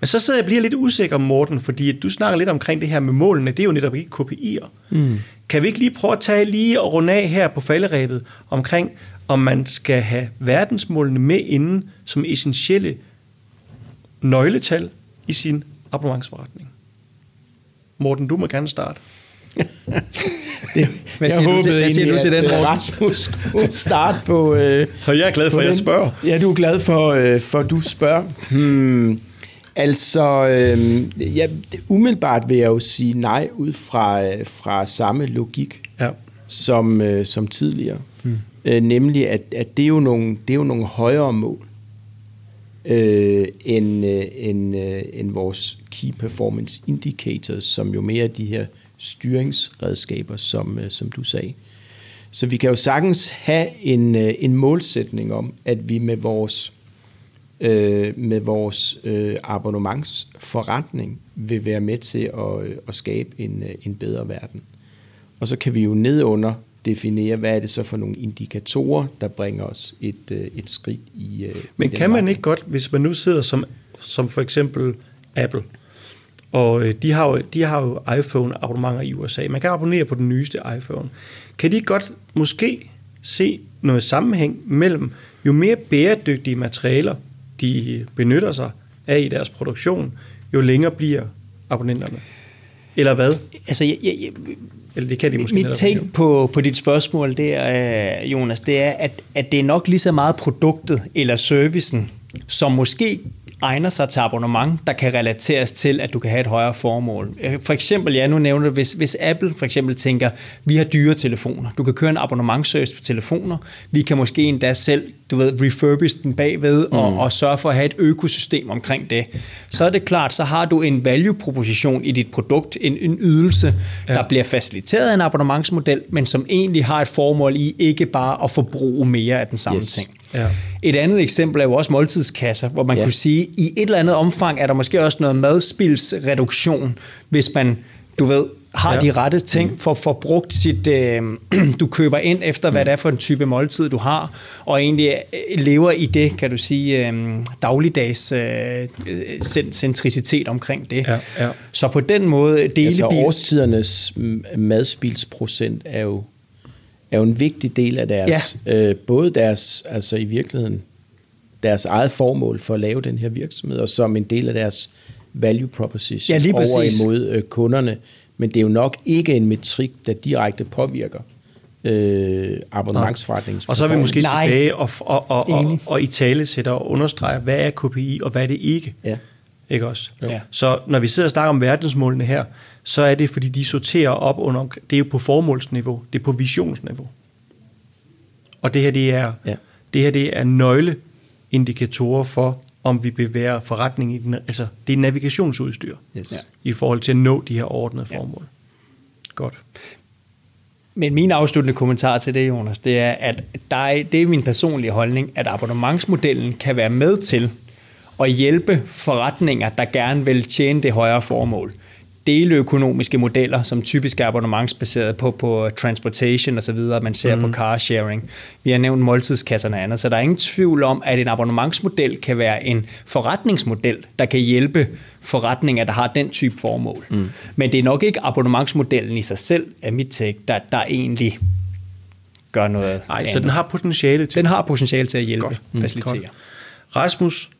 S3: Men så sidder jeg og bliver lidt usikker, Morten, fordi du snakker lidt omkring det her med målene. Det er jo netop ikke KPI'er. Mm. Kan vi ikke lige prøve at tage lige og runde af her på falderæbet omkring, om man skal have verdensmålene med inden som essentielle nøgletal i sin abonnementsforretning? Morten, du må gerne starte.
S2: det, hvad siger, jeg du, til, hvad siger du til den, Morten? Rasmus skulle starte på... Øh,
S3: og jeg er glad for, at jeg spørger.
S2: Ja, du er glad for, øh, for at du spørger. Hmm. Altså, øh, ja, umiddelbart vil jeg jo sige nej ud fra, øh, fra samme logik ja. som, øh, som tidligere. Hmm. Øh, nemlig, at, at det, er jo nogle, det er jo nogle højere mål øh, end, øh, end, øh, end vores Key Performance Indicators, som jo mere er de her styringsredskaber, som, øh, som du sagde. Så vi kan jo sagtens have en, øh, en målsætning om, at vi med vores øh, med vores øh, abonnementsforretning vil være med til at, øh, at skabe en, øh, en bedre verden. Og så kan vi jo nedunder definere, hvad er det så for nogle indikatorer, der bringer os et, øh, et skridt i øh,
S3: Men
S2: i
S3: kan man ikke godt, hvis man nu sidder som, som for eksempel Apple, og øh, de har jo, de har jo iPhone-abonnementer i USA. Man kan abonnere på den nyeste iPhone. Kan de godt måske se noget sammenhæng mellem jo mere bæredygtige materialer de benytter sig af i deres produktion, jo længere bliver abonnenterne. Eller hvad?
S1: Altså, jeg, jeg, eller det kan de måske Mit take på, på dit spørgsmål der, øh, Jonas, det er, at, at det er nok lige så meget produktet eller servicen, som måske egner sig til abonnement, der kan relateres til, at du kan have et højere formål. For eksempel, ja, nu nævner du, hvis, hvis Apple for eksempel tænker, vi har dyre telefoner, du kan køre en abonnementsservice på telefoner, vi kan måske endda selv, du ved, refurbish den bagved og, mm. og sørge for at have et økosystem omkring det. Så er det klart, så har du en value-proposition i dit produkt, en, en ydelse, ja. der bliver faciliteret af en abonnementsmodel, men som egentlig har et formål i ikke bare at forbruge mere af den samme yes. ting. Ja. Et andet eksempel er jo også måltidskasser, hvor man ja. kunne sige, at i et eller andet omfang er der måske også noget madspilsreduktion, hvis man, du ved, har ja. de rette ting, for, for brugt sit, øh, du køber ind efter, hvad mm. det er for en type måltid, du har, og egentlig øh, lever i det, kan du sige, øh, dagligdags øh, centricitet omkring det. Ja, ja. Så på den måde, delebil... Altså
S2: årstidernes madspilsprocent er jo er jo en vigtig del af deres, ja. øh, både deres, altså i virkeligheden, deres eget formål for at lave den her virksomhed, og som en del af deres value proposition ja, lige over imod øh, kunderne. Men det er jo nok ikke en metrik, der direkte påvirker øh, abonnementsforretningen.
S3: Og så er vi måske Nej. tilbage og, og, og, og, og i tale sætter og understreger, hvad er KPI og hvad er det ikke. Ja. Ikke også? Ja. Så når vi sidder og snakker om verdensmålene her, så er det, fordi de sorterer op under, det er jo på formålsniveau, det er på visionsniveau. Og det her, det er, ja. det her, det er nøgleindikatorer for, om vi bevæger forretning i den, altså det er navigationsudstyr yes. ja. i forhold til at nå de her ordnede formål. Ja. Godt.
S1: Men min afsluttende kommentar til det, Jonas, det er, at der er, det er min personlige holdning, at abonnementsmodellen kan være med til at hjælpe forretninger, der gerne vil tjene det højere formål deleøkonomiske modeller, som typisk er abonnementsbaseret på, på transportation osv., man ser mm. på car sharing. Vi har nævnt måltidskasserne og andet, så der er ingen tvivl om, at en abonnementsmodel kan være en forretningsmodel, der kan hjælpe forretninger, der har den type formål. Mm. Men det er nok ikke abonnementsmodellen i sig selv, af mit take, der, der egentlig gør noget
S3: Nej, så den har potentiale til
S1: Den har potentiale til at hjælpe, Godt. Mm. facilitere.
S3: Rasmus,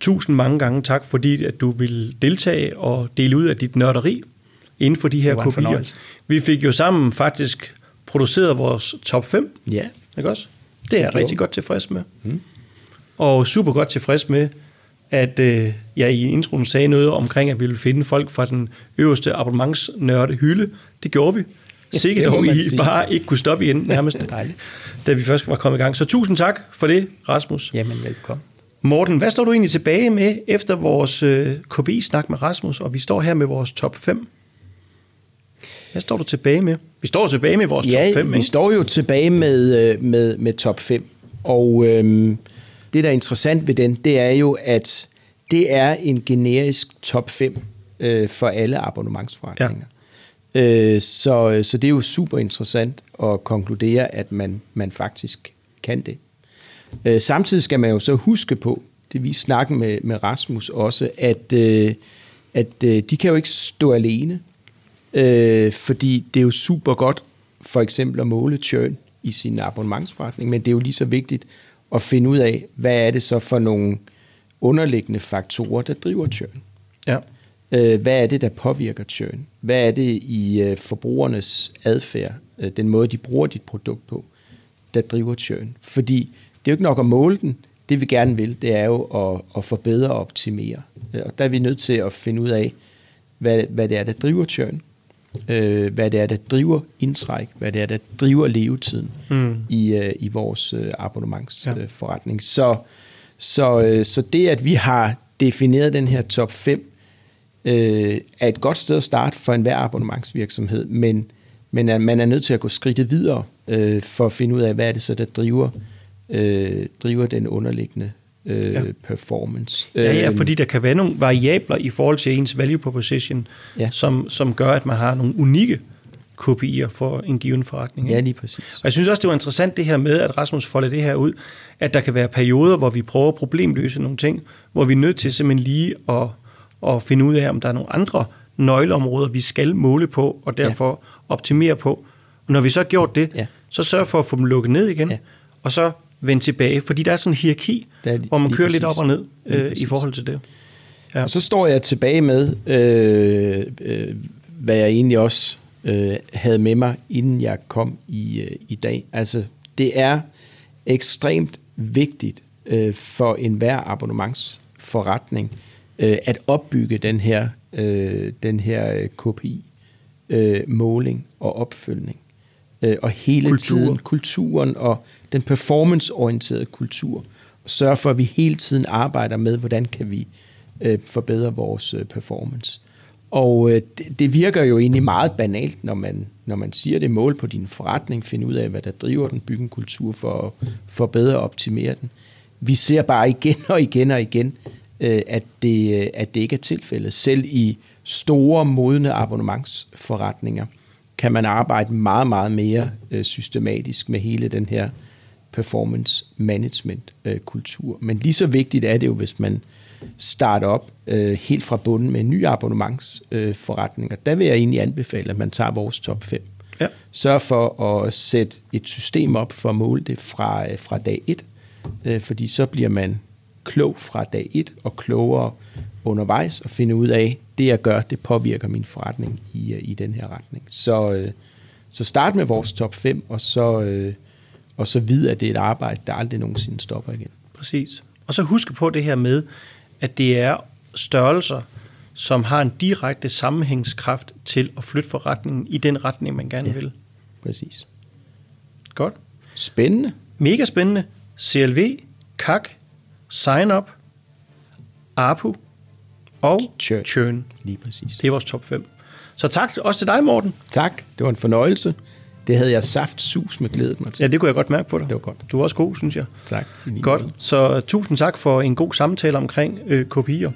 S3: tusind mange gange tak, fordi at du vil deltage og dele ud af dit nørderi inden for de her kopier. Vi fik jo sammen faktisk produceret vores top 5.
S2: Ja.
S3: Ikke også? Det er jeg rigtig godt tilfreds med. Mm. Og super godt tilfreds med, at øh, jeg i introen sagde noget omkring, at vi ville finde folk fra den øverste abonnementsnørde hylde. Det gjorde vi. Sikkert dog, I sige. bare ikke kunne stoppe igen nærmest, da vi først var kommet i gang. Så tusind tak for det, Rasmus.
S1: Jamen, velkommen.
S3: Morten, hvad står du egentlig tilbage med efter vores øh, KPI-snak med Rasmus, og vi står her med vores top 5? Hvad står du tilbage med? Vi står tilbage med vores
S2: ja,
S3: top 5,
S2: vi
S3: ikke?
S2: står jo tilbage med, øh, med, med top 5. Og øhm, det, der er interessant ved den, det er jo, at det er en generisk top 5 øh, for alle abonnementsforretninger. Ja. Øh, så, så det er jo super interessant at konkludere, at man, man faktisk kan det. Øh, samtidig skal man jo så huske på, det vi snakker med, med Rasmus også, at, øh, at øh, de kan jo ikke stå alene, øh, fordi det er jo super godt for eksempel at måle churn i sin abonnementsforretning, men det er jo lige så vigtigt at finde ud af, hvad er det så for nogle underliggende faktorer, der driver churn.
S3: Ja.
S2: Øh, hvad er det, der påvirker churn? Hvad er det i øh, forbrugernes adfærd, øh, den måde, de bruger dit produkt på, der driver churn? Fordi det er jo ikke nok at måle den. Det vi gerne vil, det er jo at, at forbedre og optimere. Øh, Og der er vi nødt til at finde ud af, hvad, hvad det er, der driver churn. Øh, hvad det er, der driver indtræk. Hvad det er, der driver levetiden
S3: Mm.
S2: i, øh, i vores øh, abonnementsforretning.
S3: Ja.
S2: Øh, så, så, øh, så det, at vi har defineret den her top 5, øh, er et godt sted at starte for enhver abonnementsvirksomhed, men, men at man er nødt til at gå skridtet videre øh, for at finde ud af, hvad er det så, der driver, øh, driver den underliggende øh,
S3: Ja.
S2: performance.
S3: Ja, ja,
S2: Øh,
S3: fordi der kan være nogle variabler i forhold til ens value proposition, ja. Som, som gør, at man har nogle unikke KPI'er for en given forretning. ikke?
S2: Ja, lige præcis.
S3: Og jeg synes også, det var interessant det her med, at Rasmus folder det her ud, at der kan være perioder, hvor vi prøver at problemløse nogle ting, hvor vi er nødt til simpelthen lige at, at finde ud af, om der er nogle andre nøgleområder, vi skal måle på, og derfor ja. optimere på. Og når vi så har gjort det,
S2: Ja.
S3: så sørg for at få dem lukket ned igen. Ja. og så vende tilbage, fordi der er sådan en hierarki,
S2: Der er
S3: hvor man kører lidt op
S2: præcis.
S3: og ned øh, i
S2: præcis.
S3: forhold til det. Ja.
S2: Og så står jeg tilbage med, øh, øh, hvad jeg egentlig også øh, havde med mig, inden jeg kom i, øh, i dag. Altså, det er ekstremt vigtigt øh, for enhver abonnementsforretning øh, at opbygge den her, øh, den her øh, KPI, øh, måling og opfølgning. Øh, og hele
S3: Kultur.
S2: tiden kulturen og den performanceorienterede kultur. Og sørge for, at vi hele tiden arbejder med, hvordan kan vi øh, forbedre vores øh, performance. Og øh, det, det virker jo egentlig meget banalt, når man, når man siger det mål på din forretning, finde ud af, hvad der driver den, bygge en kultur for at forbedre og optimere den. Vi ser bare igen og igen og igen, øh, at, det, øh, at det ikke er tilfældet. Selv i store, modne abonnementsforretninger kan man arbejde meget, meget mere øh, systematisk med hele den her performance management øh, kultur. Men lige så vigtigt er det jo, hvis man starter op øh, helt fra bunden med en ny abonnementsforretning. Øh, forretning. og der vil jeg egentlig anbefale, at man tager vores top 5.
S3: Ja.
S2: Sørg for at sætte et system op for at måle det fra, øh, fra dag 1, øh, fordi så bliver man klog fra dag 1 og klogere undervejs og finde ud af, det jeg gør, det påvirker min forretning i, øh, i den her retning. Så, øh, så start med vores top 5, og så, øh, og så vide, at det er et arbejde, der aldrig nogensinde stopper igen.
S3: Præcis. Og så husk på det her med, at det er størrelser, som har en direkte sammenhængskraft til at flytte forretningen i den retning, man gerne ja. Vil.
S2: Præcis.
S3: Godt.
S2: Spændende.
S3: Mega spændende. CLV, CAC, Sign Up, ARPU og
S2: Churn.
S3: Churn.
S2: Lige præcis.
S3: Det er vores top 5. Så tak også til dig, Morten.
S2: Tak. Det var en fornøjelse. Det havde jeg saft sus med glædet mig til.
S3: Ja, det kunne jeg godt mærke på dig.
S2: Det var godt.
S3: Du var også god, synes jeg.
S2: Tak.
S3: Godt. Så tusind tak for en god samtale omkring øh, kopier.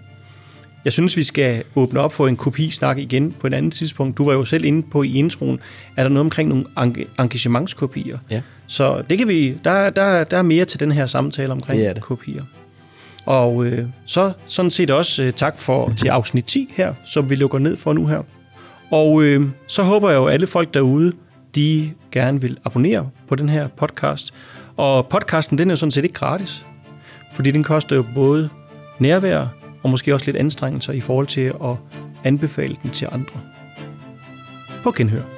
S3: Jeg synes, vi skal åbne op for en kopisnak igen på et andet tidspunkt. Du var jo selv inde på i introen, er der noget omkring nogle eng- engagementskopier.
S2: Ja.
S3: Så det kan vi, der, der, der er mere til den her samtale omkring
S2: Det er det.
S3: kopier. Og øh, så sådan set også øh, tak for til afsnit 10 her, som vi lukker ned for nu her. Og øh, så håber jeg jo, at alle folk derude, de gerne vil abonnere på den her podcast. Og podcasten, den er jo sådan set ikke gratis, fordi den koster jo både nærvær og måske også lidt anstrengelser i forhold til at anbefale den til andre. På genhør.